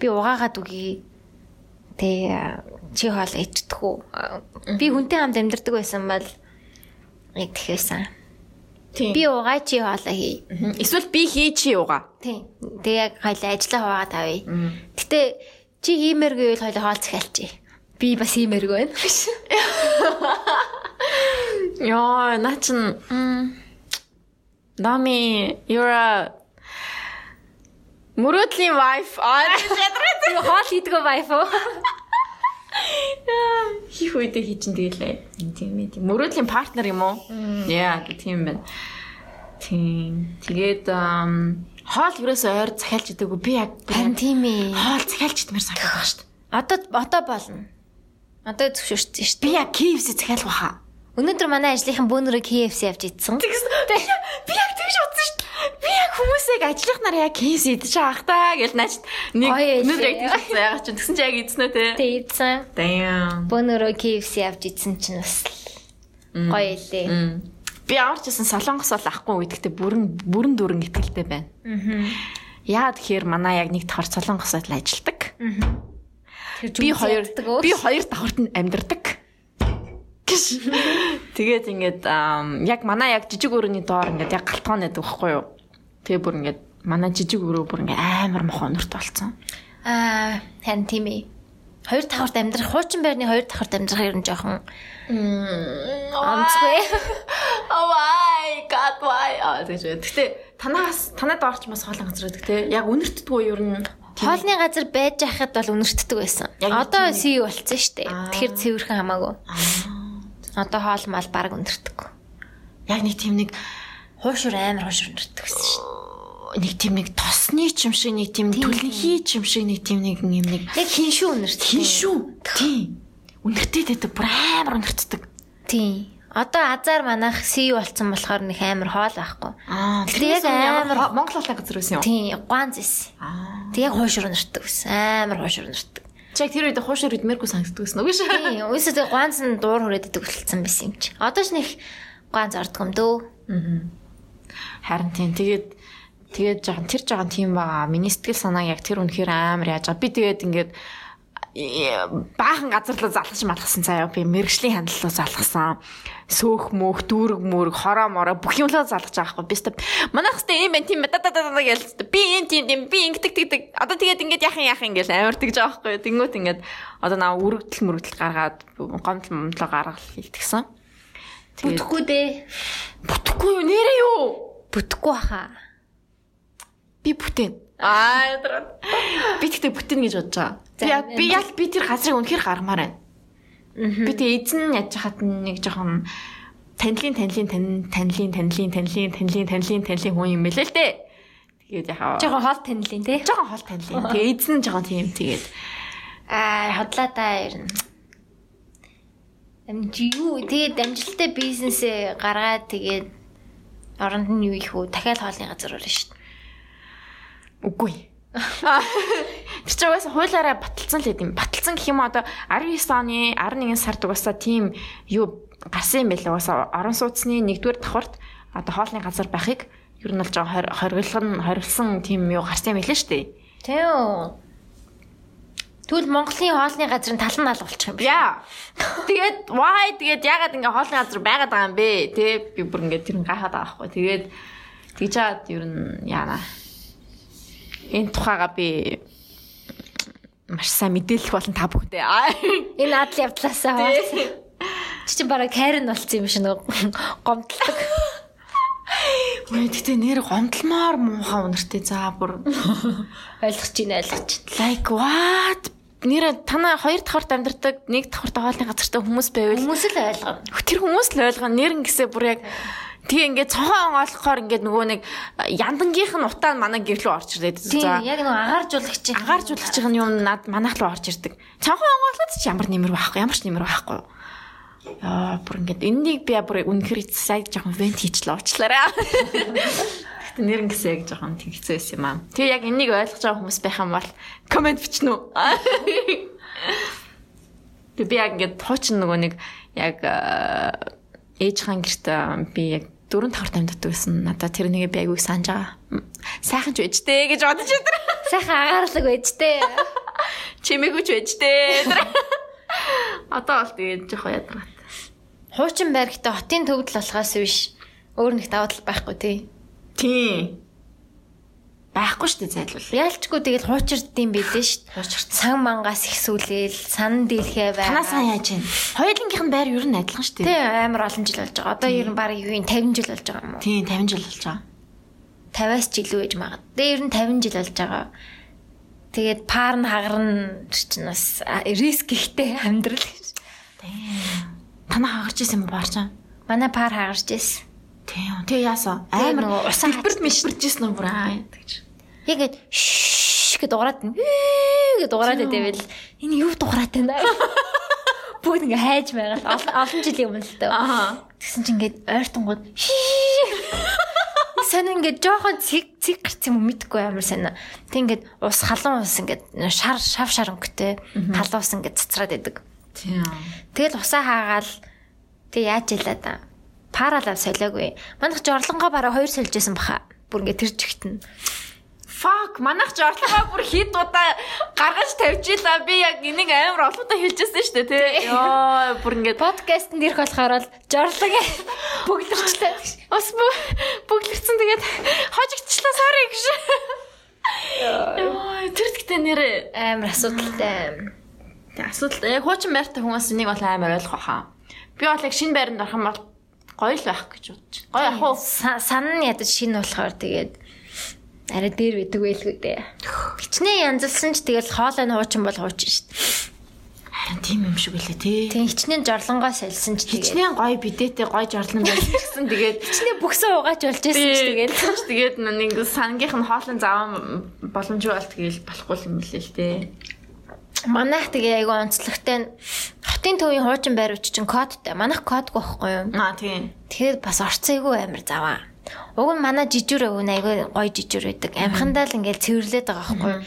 Би угаагаад үгүй. Тэ чи хоол ичдэг үү? Би хүнтэй хамт амьдардаг байсан бол яг тэхээсэн. Би угаа чи хоолоо хий. Эсвэл би хий чи угаа. Тийм. Тэг яг хоёлаа ажиллаа хуваагаад авъя. Гэтэ чи хиймээргүй бол хоёлаа хоол захиалчих. Би бас хиймээргүй байна. Яа, наа чин Нами, you're a Мөрөдлийн wife. Аа, Юу хоол хийдгөө уу? хийх үедээ хийчин тэгэлээ. Тийм ээ. тийм. Мөрөдлийн партнер юм уу? Яа, тийм байна. Тийм. Тэгээд хоол ерөөсөө ойр захиалж идэггүй. Би яг Харин тийм ээ. хоол захиалж идмээр санагдаж байгаа шүү дээ. Одоо одоо болно. Одоо зөвшөөрсөн шүү Би дээ. яг KFC захиалах баха. Өнөөдөр манай ажлынхан бөөнөрөө KFC авч идсэн. Би яг тэгж бодсон шүү дээ. Би яг хүмүүсийг ажлынхнаар яг KFC идэж байгаа та гэж наач нэг өнөөдөр яг тэгж бодсон. Ягаад ч тэгсэн чи яг идсэн үү те. Тэг идсэн. Damn. Бөөнөрөө KFC авч идсэн чинь бас гоё илээ. Би ямар ч гэсэн солонгос бол ахгүй үедэгтээ бүрэн бүрэн дүрэн ихтгэлтэй байна. Аа. Яа тэгэхээр манай яг нэг давхар солонгосод л ажилладаг. Тэр Би хоёр би хоёр давхарт нь амьдардаг. Гэж. Тэгээд ингээд яг манай яг жижиг өрөөний доор ингээд яг галтгаан байдаг байхгүй юу? Тэгээ бүр ингээд манай жижиг өрөө бүр ингээд амар мох өнөрт болцсон. Аа, харин тийм ээ. Хоёр давхарт амьдрах, хуучин байрны хоёр давхарт амьдрах ер нь жоохон амцгүй. Oh my god why? Аа тэгэж. Гэтэ танаас танад орч бас хоолон газар байдаг те. Яг үнэртдэггүй юу ер нь. Хоолны газар байж байхад бол үнэртдэг байсан. Одоо тийм сий болцсон шүү дээ. Аа. Тэгэхээр цэвэрхэн хамаагүй. Одоо хоол мал баг үнэртдэг. Яг нэг тийм нэг Хуушур амар хуушур үнэртдэг гэсэн шүү нэг тийм нэг тосны ч юм шиг нэг тийм түлхий ч юм шиг нэг тийм нэг юм нэг Яг хин шүү үнэртдэг. хин шүү. Тийм. Үнэртэй дэдэг бүр амар үнэртдэг. Тийм. Одоо азар манах сий болцсон болохоор нэг амар хоол байхгүй. Аа, Тэгтээ яг амар- Монгол улаан газар байсан юм. Тийм, гуанз эс. Аа. Тэг яг хуушур үнэртдэг гэсэн. Амар хуушур үнэртдэг. Чи яг тэр үед хуушир идмээргүй санагддаг гэсэн үг шүү. Тийм, үсээ тэг гуанз нь дуур хүрээд идэг болцсон байсан юм чи. Одоо ч нэг гуанз ордог юм дөө. Харин тийм. Тэгээд тэгээд жоохон тэр жоохон тийм байгаа. Миний сэтгэл санаа яг тэр үнэхээр амар яаж байгаа. Би тэгээд ингээд баахан газар руу залгаж малгасан заяа би мэрэгжлийн хандлалаа залгасан сөөх мөөх дүүрэг мөрөг хороо мороо бүх юмлаа залгаж байгаа хгүй би өстө манайх өстө юм байна тийм да да да гэж би юм тийм тийм би ингэдэг тэгдэг одоо тэгээд ингээд яхан яхан гэж амар тэгж байгаа хгүй тэнгуут ингээд одоо наа үргэлжлэл мөрөгдөл гаргаад гомдол момдлоо гаргал тэгээд Бүтэхгүй дээ. бүтэхгүй юу нэрээ юу Бүтэхгүй хаа. би бүтээн аа ядраа би тэгтээ бүтээн гэж бодож байгаа би яг- би тэр газрыг үнэхээр гаргамаар байна Би тэгээ эзэн яж хат нэг жоохон танилын танилын танилын танилын танилын танилын танилын танилын хүн юм бэлээ л дээ. Тэгээд яхаа. Жохоо хоол танилын те. жоохон хол танилын. Тэгээ эзэн жоохон тийм тэгээд Аа, хотлаа та ер нь. Амжи юу тэгээд амжилттай бизнесээ гаргаад тэгээд оронд нь юу их үү? Дахиад хоолны газар орно шүү дээ. Үгүй. Тэр чинь угаасаа хуулаараа баталсан л гэдэм. Баталсан гэх юм одоо 19 оны 11 сард угаасаа тийм юу гарсан юм байлаа. Угаасаа орон сууцны 1-р давхарт одоо хоолны газар байхыг ер нь бол жоо хориглон хоригдсан тийм юу гарсан юм байлаа шүү дээ. Тийм. Тэгвэл Монголын хоолны газрын тал нь алга болчих юм биш. Яа. Тэгээд why тэгээд ягаад ингээ хоолны газар байгаад байгаа юм бэ? Тэ би бүр ингээ тэр гайхаад байгаа байхгүй. Тэгээд тэгж чад ер нь яана. Энэ тухайга би маш сайн мэдээлэх болон та бүхэндээ. Энэ адал явдлаасаа хаваа. Чи чинь бараг хайр нь болцсон юм шиг нэг гомдлог. Үгүй гэтээ нэр гомдлмоор муухай үнэртэй за бүр ойлгож байна ойлгож байна. like what нэр танаа хоёр давхарт амьдардаг нэг давхарт хоолны газартай хүмүүс байвал Хүмүүс л ойлгоно. тэр хүмүүс л ойлгоно нэр ингэсээ бүр яг Тэгээ ингээд цонхоо онгоолохоор ингээд нөгөө нэг яндангийнх нь утаа манай гэр рүү орж ирээд Тийм яг нөгөө агааржуулагч агааржуулагч байгаа юм над манайх руу орж ирдэг. Цонхоо онгоолоход ч ямар нэмэр байхгүй ямар ч нэмэр байхгүй. Яа бүр ингээд энэнийг би бүр үнэхэр сайн жоохон вент хийчлээ уучлаарай. Нэр ингэсээ яг жоохон тэгцээ байсан юм аа. Тэгээ яг энийг ойлгож байгаа хүмүүс байх юм бол комент бичнэ үү? Тэгээ би яг ингээд хуучин нөгөө нэг яг ээж хаан гэрт би яг дөрөв тавхарт амьддаг байсан. Надаа тэр нэгэ би айгүй санаж байгаа. Сайхан ч байжтэй гэж бодож өдр. сайхан агаарлаг байжтэй. Чимээгүй ч байжтэй. Одоо бол тэгээд жоохон ядаргатай. Хуучин байрагтай хотын төвдөл болохоос биш өөр нэг даваа тал байхгүй тий. Тийм. Байхгүй шүү дээ зайлвал. Яалчгүй тэгэл хуучирдсан билээ шүү. Хуучирт сан мангаас их сүлээл, сан дийлхээ бай. Танаа сайн яаж вэ? Хоёулынх нь байр ер нь адилхан шүү дээ. Тий амар олон жил болж байгаа. Одоо ер нь баг юу юм 50 жил болж байгаа юм уу? Тийм 50 жил болж байгаа. 50-аас ч илүү ээж магад. Тэгээ ер нь 50 жил болж байгаа. Тэгээд паар нь хагарна чинь бас риск ихтэй амьдрал гэж. Тийм. Танаа хагарч ирсэн юм уу баарчаа? Манай паар хагарч ирсэн. Тийм. Тэгээ яасан? Амар усаа хэлбэрт мишбэрж ирсэн юм бүр аа гэж. Яг шш гэд дуурайд нь гэд дуурайд байвал энэ юу дуурайд байна? Бүгд ингээ хайж байгаа. Олон олон жилийн өмнө л. Аа. Тэгсэн чинь ингээд ойртонгууд Сэн ингээд жоохон цэг цэг гарц юм уу мэдгүй амар сайн. Тэг ингээд ус халуун ус ингээд шар шав шар өнгөтэй халуун ус ингээд цацраад идэг. Тийм. Тэгэл усаа хаагаал тэг яаж илаа да. Паралав солиогүй. Манайх жорлонгоо бараа хоёр сольжсэн баха. Бүр ингээд тэр жигтэн. Fuck, манайх ч орлогоо бүр хит удаа гаргаж тавьчихлаа. Би яг энийг амар олоодаа хэлжсэн шүү дээ, тий. Йоо, бүр ингээд Подкастт ирэх болохоор л жорлог бүгдэрчлээ. бас бүглэрсэн тэгээд хожигдчихлаа sorry гэж. Йоо, тэр гэхдээ нэрээ Амар асуудалтай. Тэг асуудал яг хуучин байртай хүмүүс энийг бол амар ойлгох хаа. Би бол яг шинэ байранд орох юм бол гоё л байх гэж бодож. Гоё ах уу? Са- санаа нь ядаж шин болохоор тэгээд арай дээр бидэг байлгүй дээ. Хичнээн янзлсан ч тэгэл хоолой нь хуучин бол хуучин шүү дээ. Харин тийм юм шиг үлээ тий. Тэг хичнээн жорлонгоо сольсон ч тэгээд Хичнээн гоё бидээтэй гоё жорлон байсан тэгээд хичнээн бүксэн угаач болж байсан ч тэгээд тэгээд нэг сангийнх нь хоолын заван боломжгүй бол тэгэл болохгүй юм билээ л тий. Манайх тэгээ айгу онцлогтой хотын төвийн хуучин байрууч чинь кодтай. Манайх кодгүй байхгүй юу? Аа тий. Тэгэхээр бас орцоогүй амар заваа. Уг нь манай жижүүр өвн айгүй гоё жижүүр байдаг. Амхандаа л ингээл цэвэрлээд байгаа байхгүй юу?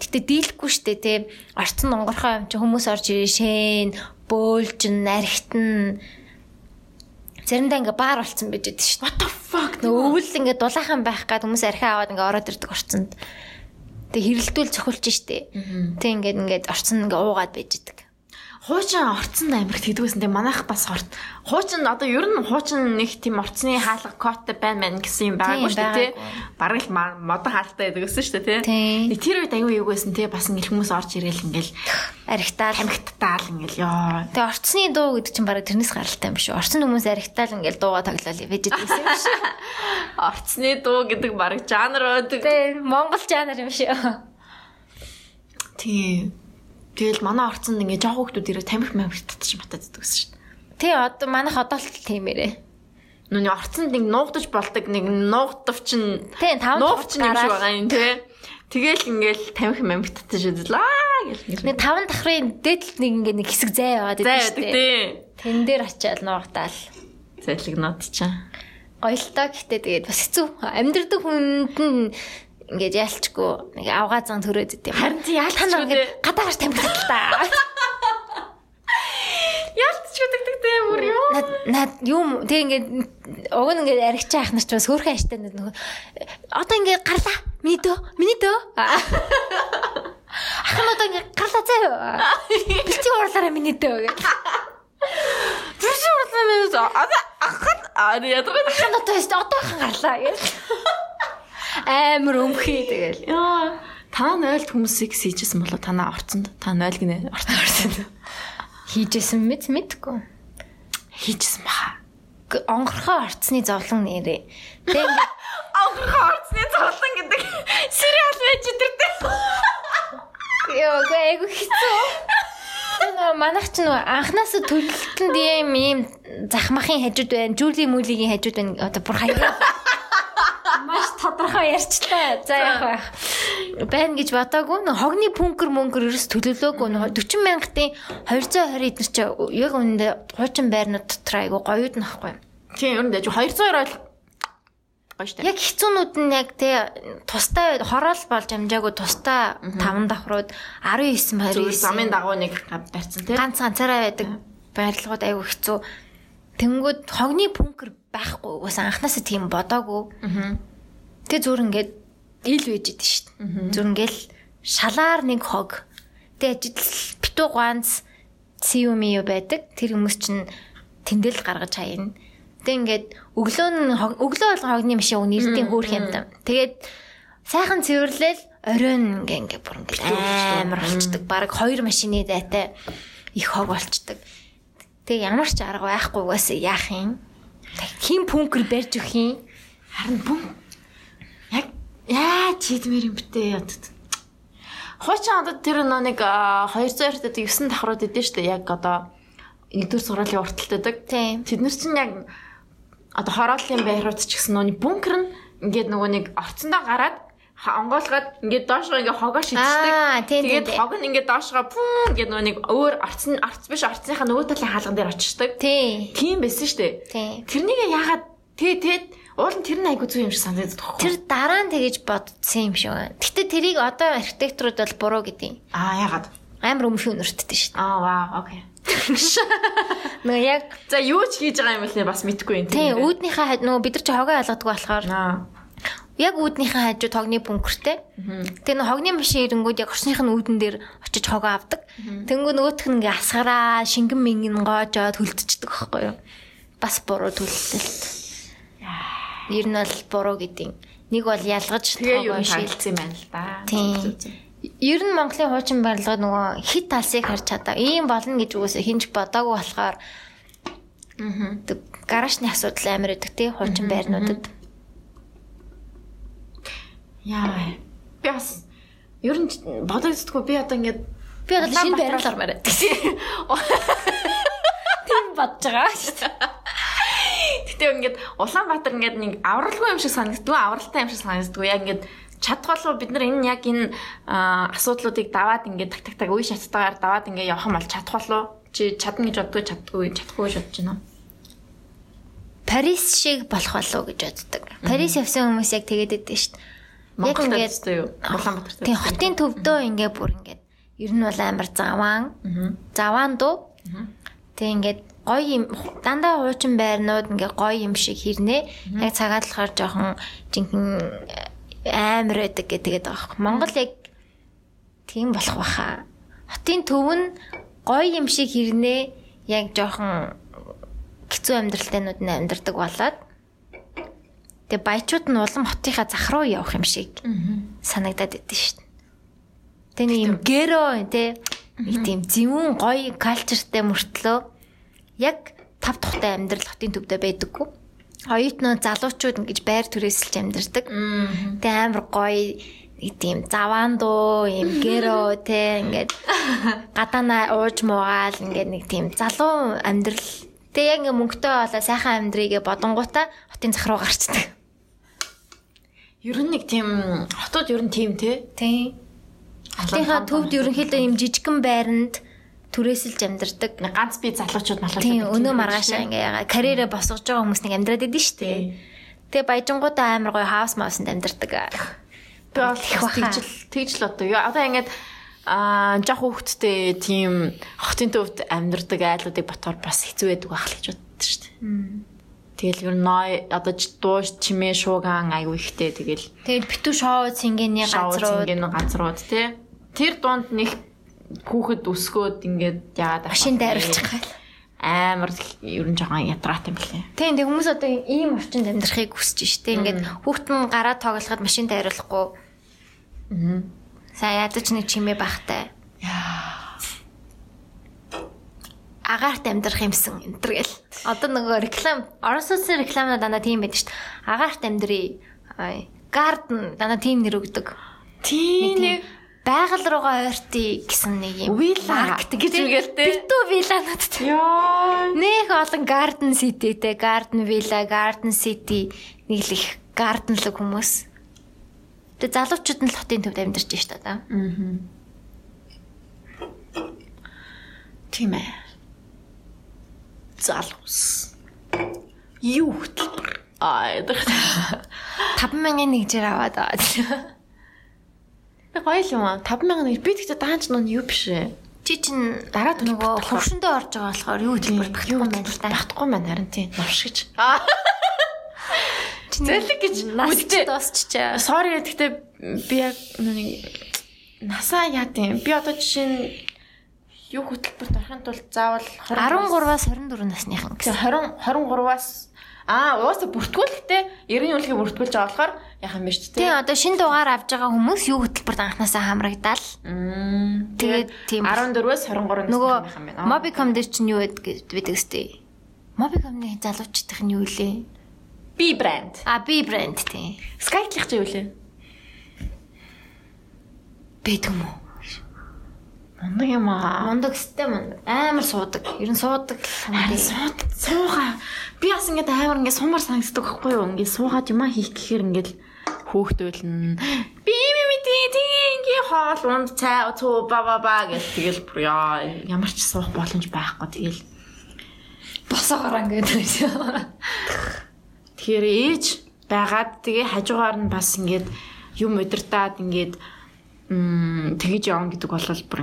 Гэтэ дийлэхгүй штэ тий. Орцсон онгорхоо юм чи хүмүүс орж ирээ шэн, бөөлжин, нархитан заримдаа ингээ баар болцсон байж байдаг штэ. What the fuck? Өвөл ингээ дулаахан байх гад хүмүүс архиа аваад ингээ ороод ирдэг орцонд. Тэг хэрэлдүүл цохилж штэ. Тэг ингээд ингээд орцсон ингээ уугаад байж идэг. Хуучин орцонд амирх тэгдгүйсэн тийм манайх бас хорт. Хуучин одоо ер нь хуучин нэг тийм орцны хаалга коттой байна мэн гэсэн юм байгаагүй шүү дээ тий. Бараг л модон хаалттай байдаг гэсэн шүү дээ тий. Тэр үед аюу юугүйсэн тий бас ингээл хүмүүс орж ирээл ингээл Архитаал. тамхитаал ингээл ёо. Тэг орцны дуу гэдэг чинь бараг тэрнээс гаралтай юм шүү. Орцсон хүмүүс архитаал ингээл дууга тоглоал байж идэг юм шүү. Орцны дуу гэдэг бараг жанр байдаг. Тэг Монгол жанр юм шүү. Тийм. Тэгэл манай орцонд ингээ жоох хүмүүс ирээ тамхи мамхи татчих матад гэдэг гэсэн дээ. Тий одоо манайх одоо л тиймэрээ. Нүний орцонд нэг нуугдаж болдог нэг нуугдав чин Тий таван нуугч юм шиг байгаа юм тий. Тэгэл ингээл тамхи мамхи татчих шэдлээ гэл. Нэг таван давхрын дээдл нэг ингээ нэг хэсэг зай яваад байдаг шүү дээ. тий. Тэн дээр очиад нуугдаал. Зайлигнууд чинь. Гоё л доо гэхдээ тэгээд бас хэцүү. Амьдрдаг хүнд нь ингээд яалчгүй нэг авгаа зан төрөөд идэв. Харин чи нар ингээд гадаа гарч тамхилаа л та. Яалч чүдэгдэгтэй бүр юу? Над над юм тэг ингээд уг нь ингээд аригч яах нар ч бас хөөрхөн аштай нөгөө одоо ингээд гарлаа. Миний дөө. Миний дөө. Ахын одоо ингээд гарлаа заяа. Бэлчиг уурлаараа миний дөө гэх. Урлаа минь одоо ахад аа ядаг. Ахын одоо одоо ахын гарлаа гэх. Амар өмхий тэгэл. Та нойлд хүмүүсийг хийжсэн болоо танаа орцонд. Та нойл гинэ орцонд орцонд. Хийжсэн мэд мэдгүй. Хийжсэн баха. Онгорхоо орцны зовлон нэрээ. Тэг ингээд Онгорхоо орцны зовлон гэдэг сериал байж идэрдэг. Йоо, гайгүй хэцүү. Нөө манайх ч нөө анханаас төлөлтөнд юм ийм захмахын хажууд байна, жүүлийн мүлигийн хажууд байна. Одоо бүр хаяа. Маш тодорхой ярьчлаа. За яг байх. Байна гэж бодоагүй. Хогны пүнкер мөнгөр ерөөс төлөвлөөгүй. Нөө 40 мянгатын 220 эднэр чи яг үүндээ хуучин байрнууд дотор айгу гоёуд нөхгүй. Тийм ер нь дэж 200 ойл гоё штэ. Яг хэцүүнүүд нь яг тэ тустай хороол болж амжаагүй тустай 5 давхрууд 19 Зүгээр 29 замын дагуу нэг барьсан тий. ганц ганцаараа байдаг байрлалууд айгүй хэцүү. Тэнгүүд хогны пүнкер байхгүй угаас анханасаа тийм бодоагүй. Аа. Тэгээ зүр ингээд ил байж идэв шүү дээ. Зүр ингээл шалаар нэг хог. Тэгээ ажил битүү ганц сиуми юу байдаг. Тэр хүмүүс чинь тэндэл гаргаж хаяна. Тэгээ ингээд өглөө нь өглөө болгон хогны машин уг нэрдийн хөөх юм даа. Тэгээд сайхан цэвэрлээл оройн ингээ ингээ бүр ингээ амар болчдөг. Бараг хоёр машины дайтай их хог болчдөг. Тэгээ ямар ч арга байхгүй угаасаа яах юм? Хин пүнкер барьж өгөх юм? Харин бүм яг яа чийдмэр юм битээ ядад. Хуучин одоо тэр нөө нэг а, 200 эртэд 9 давхрууд идэв штэ яг одоо нэгдүгээр сургуулийн урталтайдаг. Тийм. Тэднэр чинь яг одоо хорооллын байрууд ч гэсэн нөөний бункер нь ингээд нөгөө нэг орцондоо гараад онгоолгаад ингээд доошоо ингээд хогоо шидчихдэг. Тэгээд хог нь ингээд доошоо пүүн гэдэг нөгөө нэг өөр орцон орц биш орцныхаа нөгөө талын хаалган дээр очиждаг. Тий. Тийм байсан штэ. Тий. Тэрнийг яагаад тэгээ тэгээд уул нь тэр нь айгу зүй юм шиг санагдаад тоххой. Тэр дараа нь тэгэж бодсон юм шиг байна. Гэтэ тэрийг одоо архитекторууд бол буруу гэдэг. Аа яагаад? Амар өмхий өнөртдөө шүү дээ. Аа вау, окей. Нөгөө яг За юу ч хийж байгаа юм бол бас мэдгүй юм тий үүднийхээ хад нөгөө бид нар чи хогоо ялгадаг болохоор Аа. яг үүднийхээ хажууд хогны бункертэй. Тэгээ нөгөө хогны машин ирэнгүүд яг орсных нь үүдэн дээр очиж хогоо авдаг. Тэнгүү нөгөөх нь ингээ асгараа шингэн мингэн гоожоод хөлдчихдөг байхгүй юу? Бас буруу төлөлтөлт. Ер нь бол буруу гэдэг. Нэг бол ялгаж шил шилжсэн байна л да. Тийм. Ер нь Монголын хуучин барилга нөгөө хит талсыг харж чадаа. Ийм болно гэж үгүйсээ хинж бодоагүй болохоор Аа. гаражны асуудал амар өгдөг тий хуучин байрнуудад. Яа. Би бас ер нь бодогддоггүй би одоо ингээд Би шинэ байрлал ормоор байдаг. Тийм бодож байгаа шүү дээ. Гэтэ ингээд Улаанбаатар ингээд нэг авралгүй юм шиг санагддгүй, авралтай юм шиг санагддгүй. Яг ингээд чадхгүйо бид нар энэ яг энэ асуудлуудыг даваад ингээд так так так үе шаттайгаар даваад ингээд явах юм бол чадхгүйо чи чадна гэж боддгоо чаддгүй чадахгүй бодож байна. Парис шиг болох болов гэж боддог. Парис явсан хүмүүс яг тэгээд байдсан шүү дээ. Яг Монгол ингээд? Улаанбаатар. тийм хотын төвдөө ингээ бүр ингээд ер нь бол амар заваан. Заваан дуу. Тэг ингээд гоё юм дандаа хуучин байрнууд ингээ гоё юм шиг хэрнээ. Яг цагаат болохоор жоохон жинхэнэ амар байдаг гэдэг байгаа. Монгол яг тийм болох баха. Хотын төв нь гоё юм шиг хэрнээ яг жоохон хэцүү амьдралтайнууд нь амьдардаг болоод Тэгээ баячууд нь улам хотынхаа зах руу явах юм шиг санагдаад идэв шүү дээ. Тэгээ нэг юм гэро тий нэг тийм зөвүүн гоё калчертай мөртлөө яг тав тухтай амьдрал хотын төвдөө байдаггүй. Оюутнууд залуучууд ингэж байр түрээсэлж амьдардаг. Тэгээ амар гоё тийм заваан дуу юм гэро тий ингээд гадаана ууж муугаал ингээд нэг тийм залуу амьдрал Тэгээ яг ингээ мөнгөтэй болоо сайхан амьдрийгээ бодонгуудаа хотын зах руу гарчдаг. Ер нь нэг тийм хотод ер нь тийм те. Тийм. Хотынхаа төвд ерөнхийдөө юм жижигхэн байранд түрээсэлж амьдардаг. Ганц би залуучууд малууд. Тийм өнөө маргаашаа ингээ ягаа карьерээ босгож байгаа хүмүүс нэг амьдраад идэв шүү дээ. Тэгээ баяжингуудаа амар гоё хаус маусанд амьдардаг. Би бол тэгжл тэгжл одоо юу одоо ингээд аа жоох хүүхдтэй тийм хотын төвд амьдардаг айлуудыг ботоор бас хэцүү байдаг байх л гэж боддог шүү дээ. Тэгэл ер нь одоо дуу чимээ шууган аягүй ихтэй тэгэл тэгэл битүү шоу цингэний газрууд цингэний газрууд тий Тэр дунд нэг хүүхэд өсгөөд ингээд яагаад машин дайруулчих гал амар ер нь жоохон ядраат юм лээ. Тийм тэг хүмүүс одоо ийм орчинд амьдрахыг хүсэж штэ. Ингээд хүүхэд нь гараа тоглоход машин дайруулахгүй. Аа. Сая ядаж нэг чимээ бахтай. Агаарт амьдрах юмсан энэ төр гэл. Одоо нөгөө реклам орон сууцны рекламад дандаа тийм байдаг дээ. Агаарт амьдрий. Гарден дандаа тийм нэр өгдөг. Тийм нэг байгаль руугаа ойртый гэсэн нэг юм. Маркет гэж үгэлтэй. Битүү виланууд. Йоо. Нэх олон Garden City-тэй, Garden Villa, Garden City нэг л их gardenлог хүмүүс. Тэгээ залуучууд нь л хотын төвд амьдарч байна шүү дээ. Аа. Тийм ээ залуус. Юу хөтөлбөр? Аа, 5000-ын нэг жир аваад аваад. Би гоё юм аа. 5000 нэг би тэгтээ даанч нь юу биш ээ. Чи чин дараа нөгөө хөвшөндөө орж байгаа болохоор юу байхгүй юм байна л да. Багтахгүй маань харин тийм новш гэж. Зэлэг гэж үстэй дуусчихаа. Sorry гэхдээ би яг нэг насаа яа тийм. Би одоо жишээ нь юу хөтөлбөрт орохын тулд заавал 13-аас 24 насныхан гэсэн 20 23-аас Аа, уусаа бүртгүүлэхтэй 90-ийн үлгийг бүртгүүлж байгаа болохоор юм бэ ч тийм. Одоо шинэ дугаар авж байгаа хүмүүс юу хөтөлбөрт анханасаа хамрагдал. Тэгээд тийм 14-өөс 23 насны юм байна. Mobicom дээр чинь юу байдаг сте. Mobicom-ны залуучдын нь юу лээ? B брэнд. А B брэнд тийм. Skype-ийн ч юу лээ? Бэдэг юм уу? Мундаг юм аа. Мундаг сте мундаг. Амар суудаг. Ер нь суудаг. Сууд суугаа. Би бас ингээд амар ингээд сумар санагддаг байхгүй юу? Ингээд суугаад юмаа хийх гэхээр ингээд хөөхтөөлн. Би ми ми тий тий ингээд хоол унд цай цуу ба ба ба гэж тэгэл яа ямар ч суух боломж байхгүй тэгэл босоогоор ингээд Тэгэхээр ээж байгаад тэгээ хажуугаар нь бас ингээд юм удирдаад ингээд тэгэж явна гэдэг бол бүр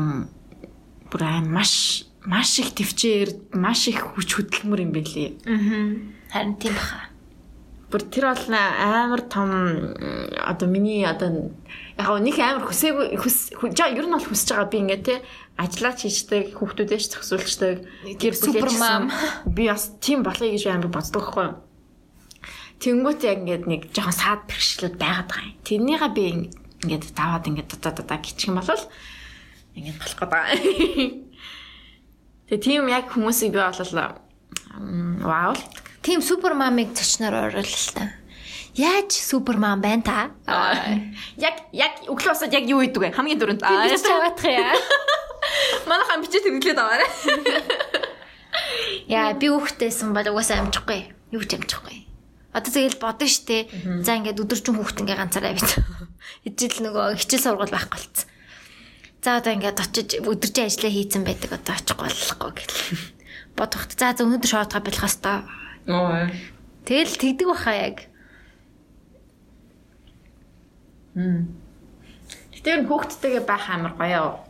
бүр маш маш их төвчээр маш их хүч хөдөлмөр юм байлээ. Аа. Харин тийм баха. Бүр тэр бол амар том одоо миний одоо яг нэг амар хүсээгүй хүс ер нь бол хүсэж байгаа би ингээ те ажиллаач хийждэг хүүхдүүдээ ч зөксүүлждэг гэр супермам би бас тийм болохыг гэж амар боддог байхгүй юу. Тэнгүүт яг ингээд нэг жоохон саад бэрхшлүүд байгаад байгаа юм. Тэрнийга би ингээд даваад ингээд дата дата гिचх юм бол ингээд болох гэдэг. Тэгээ тийм яг хүмүүсийг би болол вау. Тийм супермамыг зочноор оруулал л та. Яаж супермам байна та? Яг яг өглөөсөө яг юу идэг вэ? Хамгийн дөрөнд. Аа чагаадах яа. Манайхан бичиж тэмдэглээд аваарай. Яа би хүүхдтэйсэн бол угаасаа амжихгүй. Юу ч амжихгүй. Одоо тэгэл бодно штэ. За ингээд өдөржин хүүхд ингээ ганцаараа бит. Ижил нөгөө хичээл сургууль байхгүй болцсон. За одоо ингээд очиж өдөржин ажиллаа хийцэн байдаг одоо очих болохгүй гэл. Бодохт за за өнөөдөр шоотгаа болох хэвээр. Ноо. Тэгэл тэгдэг баха яг. Хм. Тэр хүүхдтэйгээ байх амар гоё.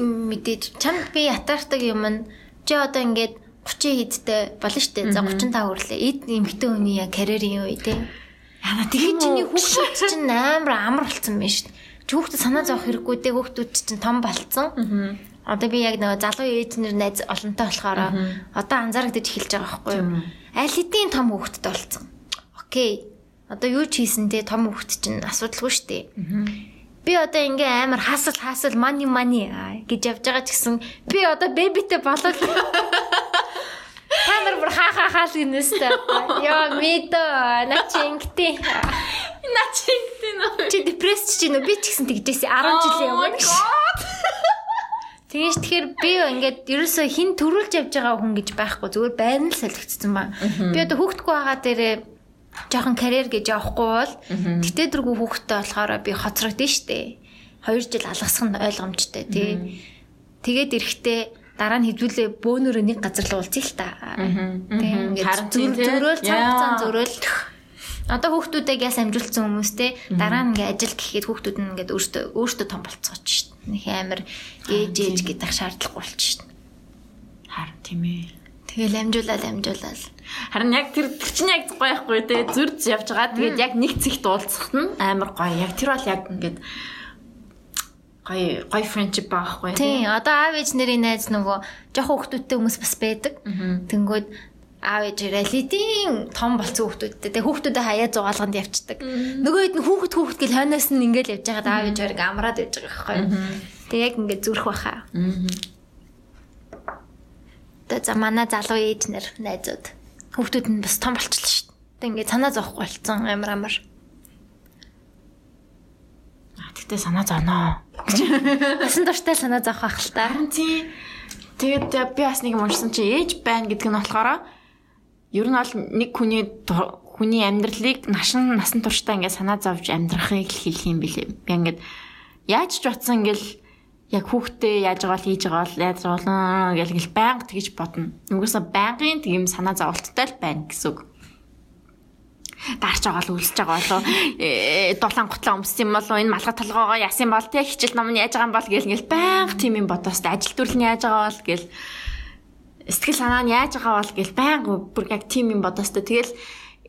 Мэдээж чамд би ятаардаг юм нь чи одоо ингээд 30 хэдтэй болно штэ. За 35 хүрлээ. Эд эмхтэн хүний яг карьерийн үе тий. Яна тэгээ чиний хүүхдүүд чинь амар амар болсон байна штэ. Чи хүүхдэд санаа зовох хэрэггүй дээ хүүхдүүд чинь том болцсон. Одоо би яг нөгөө залуу ээжнэр найз олонтой болохоор одоо анзаарагдаж эхэлж байгаа байхгүй юу? Аль хэдийн том хүүхдтэй болцсон. Окей. Одоо юу ч хийсэн те том хүүхд чинь асуудалгүй штэ. Би одоо ингээ амар хасал хасал мани мани гэж явж байгаа ч гэсэн би одоо бэбитэй болоод Та нар бүр хаа хаа хаа л гинэстэй. Яа мэдо начингти. Начингти нөө. Чи депресс чи нөө би ч гэсэн тэгжээсэй 10 жилийн өмнө. Тэгэж тэгэхээр би ингээд ерөөсөө хин төрүүлж явж байгаа хүн гэж байхгүй зүгээр байрны л солигдсон ба. Би одоо хүүхдгүй байгаа дээрээ жоохон карьер гэж явахгүй бол тэгтээ дэргүй хүүхдтэй болохоор би хоцрогдсон штэ. 2 жил алгасах нь ойлгомжтой тий. Тэгээд эрэхтээ дараа нь хөвжүүлээ бөөнөрөө нэг газар л уулзъя л та. Тийм ингээд зөрөөл цаг хугацаанд зөрөөл. Одоо хүүхдүүдээ яс амжуулсан хүмүүс те дараа нь ингээд ажил гэхэд хүүхдүүд нь ингээд өөртөө өөртөө том болцооч шít. Нэг амар ээж ээж гэдэг шаардлагагүй болчих шít. Харин тийм ээ. Тэгэл амжуулаад амжуулаад. Харин яг тэр тэр чинь яг гоё байхгүй те зүрд явж байгаа. Тэгээд яг нэг цэгт уулзахт нь амар гоё. Яг тэр бол яг ингээд гоё гоё friendship байхгүй Тийм одоо аав ээж нарын найз нөгөө жоох хүүхдүүдтэй хүмүүс бас байдаг. Тэнгүүд аав ээж реалитийн том болсон хүүхдүүдтэй тэг хүүхдүүдэд хаяа зугаалганд явцдаг. Нөгөө хэд нь хүүхэд хүүхэд гэл хойноос нь ингээл явж байгаад аав ээж хоёрыг амраад байж байгаа байхгүй. Тэг яг ингээд зүрх баха. Тэг за манай залуу ээж нар найзууд хүүхдүүд нь бас том болчихлоо шүү дээ. Ингээд санаа зовхгүй болцсон амар амар. Тэгтээ санаа зовноо. Басан дуртай санаа зовх ах л та. Тийм. Тэгээд э, би бас нэг юм уншсан чи ээж байна гэдэг нь болохоор ер нь бол нэг хүний хүний амьдралыг нашин насан туршдаа ингээд санаа зовж амьдрахыг л хэлэх юм билээ. Би ингээд яаж ч утсан ингээл яг хүүхдээ яаж байгаа бол хийж байгаа бол яаж болно гэл ингээл байнга тэгж бодно. Угсаа байнгын тийм санаа зовлттой л байна гэсэн үг. Дарч байгаа л үлсэж байгаа болоо э, дулаан гутлаа өмссөн юм болоо энэ малгай толгоогоо яасан бол тэг хичээл ном нь яаж байгаа юм бол гэл ингээл байнга тийм юм бодоос ажил төрөл нь яаж байгаа бол гэл сэтгэл санаа нь яаж байгаа бол гэл байнга бүр яг тийм юм бодоос тэ тэгэл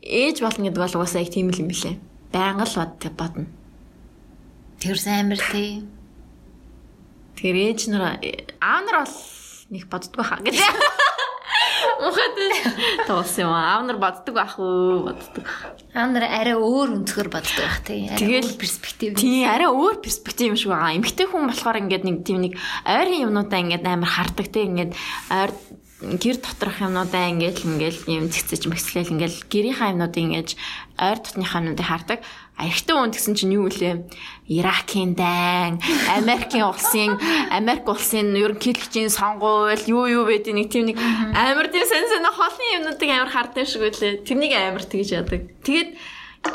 ээж болно гэдэг бол угаасаа яг тийм л юм билээ. Байнга л бод бодно. Тэр амар тий. Тэгэхээр ээж нар аав нар бол нэг боддгоо хаа гэж. Мухад тоосон юм. Аав нар боддог ах уу боддог. Аав нар арай өөр өнцгөр боддог байх тий. Арай Тэгэл- перспектив. Тийм арай өөр перспектив юм шиг байгаа. Эмэгтэй хүн болохоор ингээд нэг тийм нэг ойрын юмнуудаа ингээд амар хардаг те ингээд ойр гэр доторх юмнуудаа ингээд л ингээд юм цэцэж мэгслэл ингээд гэрийнхаа юмнуудыг ингээд ойр дотныхаа юмнуудыг хардаг. А эрэгтэй хүн гэсэн чинь юу вэ? Иракийн дайн, Америкийн улсын, Америк улсын ерөнхийлөгчийн сонгуул юу юу байдгийг нэг тийм нэг амар тийм сэн сэн холны юмнуудыг амар хардаг шиг үлээ. Тэрнийг амар тэгж яадаг. Тэгээд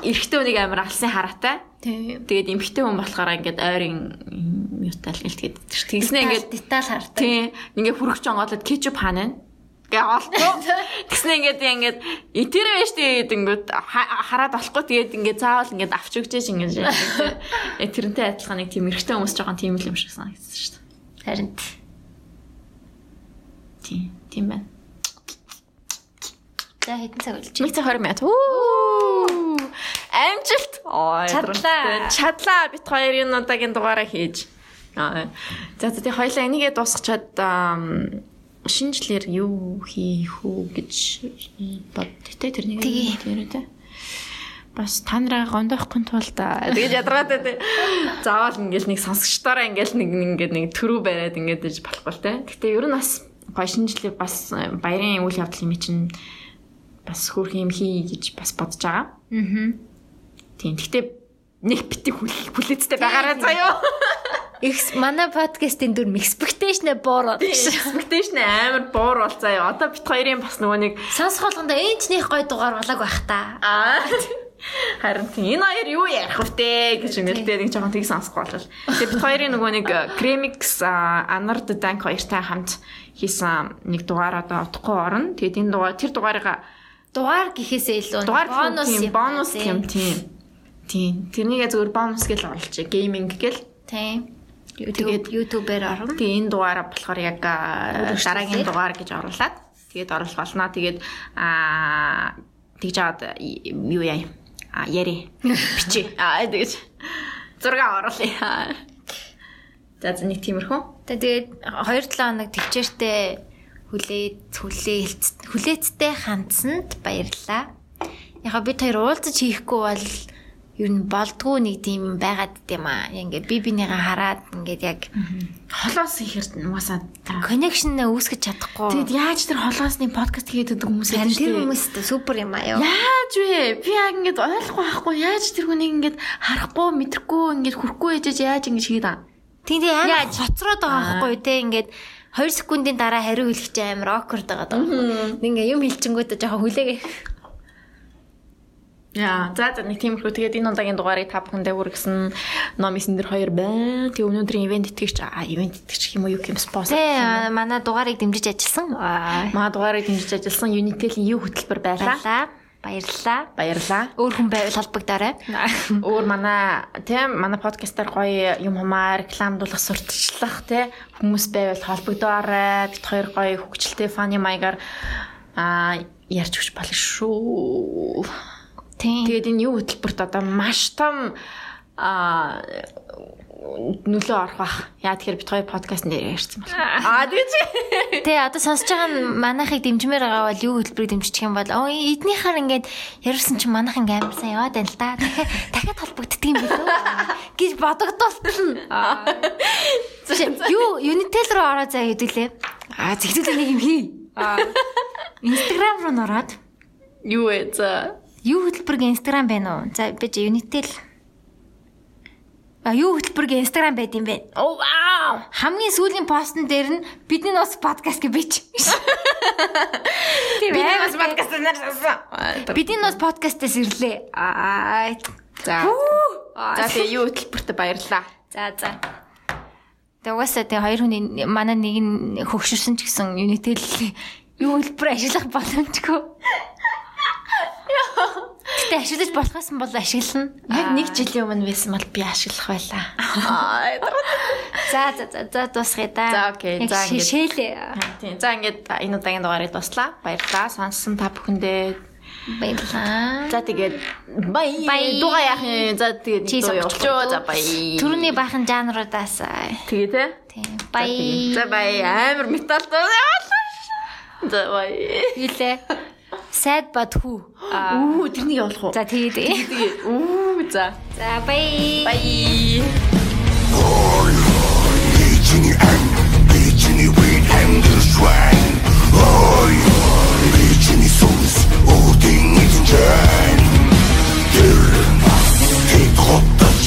эрэгтэй хүнийг амар алсын хараатай. Тий. Тэгээд эмхтэй хүн болохоор ингээд ойрын юутай л гэлтгээд тэгснэ ингээд деталь хардаг. тий. Ингээд хүрэх жонгоолоод кетчуп хаана гэ олдоо. Тэгснэ ингээд ингээд итэр байж тэгээд ингээд ха- хараад болохгүй. Тэгээд ингээд заавал ингээд авч өгчээж ингээд яг тэрнтэй адилхан нэг тийм эрэгтэй хүмүүс жоохон тийм л юм шиг санагдсан шүү Харин. Тий. Тийм байна. За хэдэн цаг болж Нэг цаг 20 минут. Үу! Амжилт. Чадлаа. Чадлаа. Бит хоёрын удаагийн дугаараа хийж. За за тий хоёлаа энийгээ дуусгачаад жилээр юу хийх үү гэж бод. Тэ тэрнийг тэрээ тэ. Бас та нараа гондоохгүй тулд аа. тэгэж ядаргаатай тий. Заавал ингээл нэг сонсогчдоороо ингээл нэг ингээд нэг төрүү бариад ингээд иж болохгүй тэ. Гэтэ ер нь бас гоё шинэ жилээр бас баярын үйл явдал юм чинь бас хөрх юм хий гэж бас бодож байгаа. Аа. Тийм. Гэтэ нэг бити хүлээцтэй байгаарай заяо. Их манай подкастын дүр expectation Тийм. Expectation амар буур бол заяо. Одоо бит хоёрын бас нөгөө нэг Сонсох болгондоо энэчнийх гой дугаар болоог байх та. аа Харин тийм энэ хоёр юу ярих втэ гэж ингээл нэг жоохон тийг сонсох болол. Тэгээ бит хоёрын нөгөө нэг Cремix Anar the Dank хоёртай хамт хийсэн нэг дугаар одоо утгагүй орно. Тэгээд энэ дугаар тэр дугаарыг Дугаар гэхээсээ илүү бонус бонус юм тийм. Тийм. Тэрнийгээ зөвхөн бонус гэж оруулчих. Гейминг гэл. Тийм. Тэгээд- YouTube-ээр орно. Тэгээ энэ дугаараа болохоор яг дараагийн дугаар гэж оруулаад тэгээд оруулах болно. Тэгээд аа тэгж аваад юу яа а яри бичи а тэгж зураг оруулъя. За нэг тиймэрхүү. Тэгээд 2-7 хоног төвчээртэй хүлээд хүлээлт хүлээцтэй хандсанд баярлалаа. Яг бид хоёр уулзаж хийхгүй бол ер нь болдгоо нэг тийм байгаад дим аа. Ингээд би бинийгээ хараад ингээд яг Холоос ихэр нугасаа. connection үүсгэж чадахгүй. Тэгэд яаж тэр холоосны подкаст хийдэг хүмүүс Харин байдаг тэр шүү дээ. хүмүүс супер юм аа ёо. Яаж вэ? Би яг ингэж ойлгохгүй байхгүй. Яаж тэр хүнийг ингэж харахгүй, мэдрэхгүй, ингэж хүрхгүй ээжэж яаж ингэж хийгээд аа? Амар Яаж? хоцроод байгаа байхгүй те ингээд 2 секундын дараа хариу хэлэх чинь амар awkward байгаа даа. Ингээ юм хэлчихэнгүүтээ жоохон хүлээгээ. Яа, за за нэг тиймэрхүү. Тэгээд энэ удаагийн дугаарыг та бүхэндээ хүргэсэн номисэн дэр хоёр байна. Тэгээ өнөөдрийн ивент итгэгч аа ивент итгэгч юм уу юу юм спонсор. Тэ манай дугаарыг дэмжиж ажилласан. Манай дугаарыг дэмжиж ажилласан Unitel-ийн юу хөтөлбөр байлаа. Баярлалаа. Баярлаа. Өөр хүн байвал холбогдоорой. Өөр манай тийм манай подкастаар гоё юм хамаа рекламдуулах сурталчлах тий хүмүүс байвал холбогдоорой. Бид хоёр гоё хөгжилтэй фаны маягаар аа ярьж өгч болно шүү. Тэгээд энэ юу хөтөлбөрт одоо маш том а нөлөө орох бах. Яа тэгэхээр бид хоёр подкаст нэр ярьсан байна. Аа тэгэж. Тэ одоо сонсож байгаа нь манайхыг дэмжмээр байгаа бол юу хөтөлбөрийг дэмжих юм бол оо эднийхаар ингээд ярьсан чинь манайх ингээд амар сайн яваад байна л да. Дахиад дахиад холбогддөг юм билүү гэж бодогдуултал. Юу Unitel руу ороо заа хэдүүлээ. Аа зэгтүүлээ нэг юм хий. Аа Instagram руу нөрөөд Юу вэ за? Юу хөтөлбөрийн Instagram байна уу? За би чи Unitel А юу хөтөлбөрийн Instagram байд юм бэ? Оо вау. Хамгийн сүүлийн постн дээр нь бидний нос подкаст гэж бич. Бидний бас подкаст нэр сонсон. Бидний нос подкастаас ирлээ. Аа. За. За тэгээ юу хөтөлбөрт баярлаа. За за. Тэгээ угаасаа тэгээ хоёр хүний манай нэг нь хөгшөрсөн ч гэсэн Unitel юу хэлбэр ажиллах боломжгүй. Гэтэ ашиглаж болохоос нь бол ашиглана. Яг нэг жилийн өмнө байсан бол би ашиглах байлаа. За за за за дуусгая да. За, окей. За, ингээд. шишээлээ. Тийм. За ингээд энэ удаагийн дугаарыг дуслаа. Баярлалаа. Сонссон та бүхэндээ. Баярлалаа. За тэгээд бай. Дугаа яах юм. За тэгээд Чи дуу сонсч явуулчих. уу? За бай. Төрөний баахан жанруудаас Тэгээ те. тийм бай. За бай. Амар метал дуу. За бай. Юулээ. Сайд бад хүү. Аа. Үу тэрнийг явуулах уу? За тэгээд. Тэгээ. Үу за. За бай. Бай. Бичний ам, бичний вид хэмдэршвэн Ой, бичний сүнс, үүдийн эзэнчэн Тэр бас тэд хотож,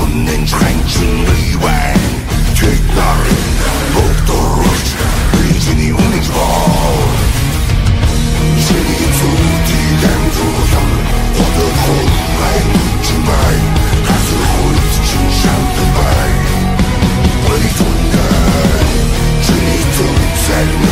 үнэн чанчин ривэн Тэд нарын бүгдөрч, бичний үнэнч бол Чиний зүг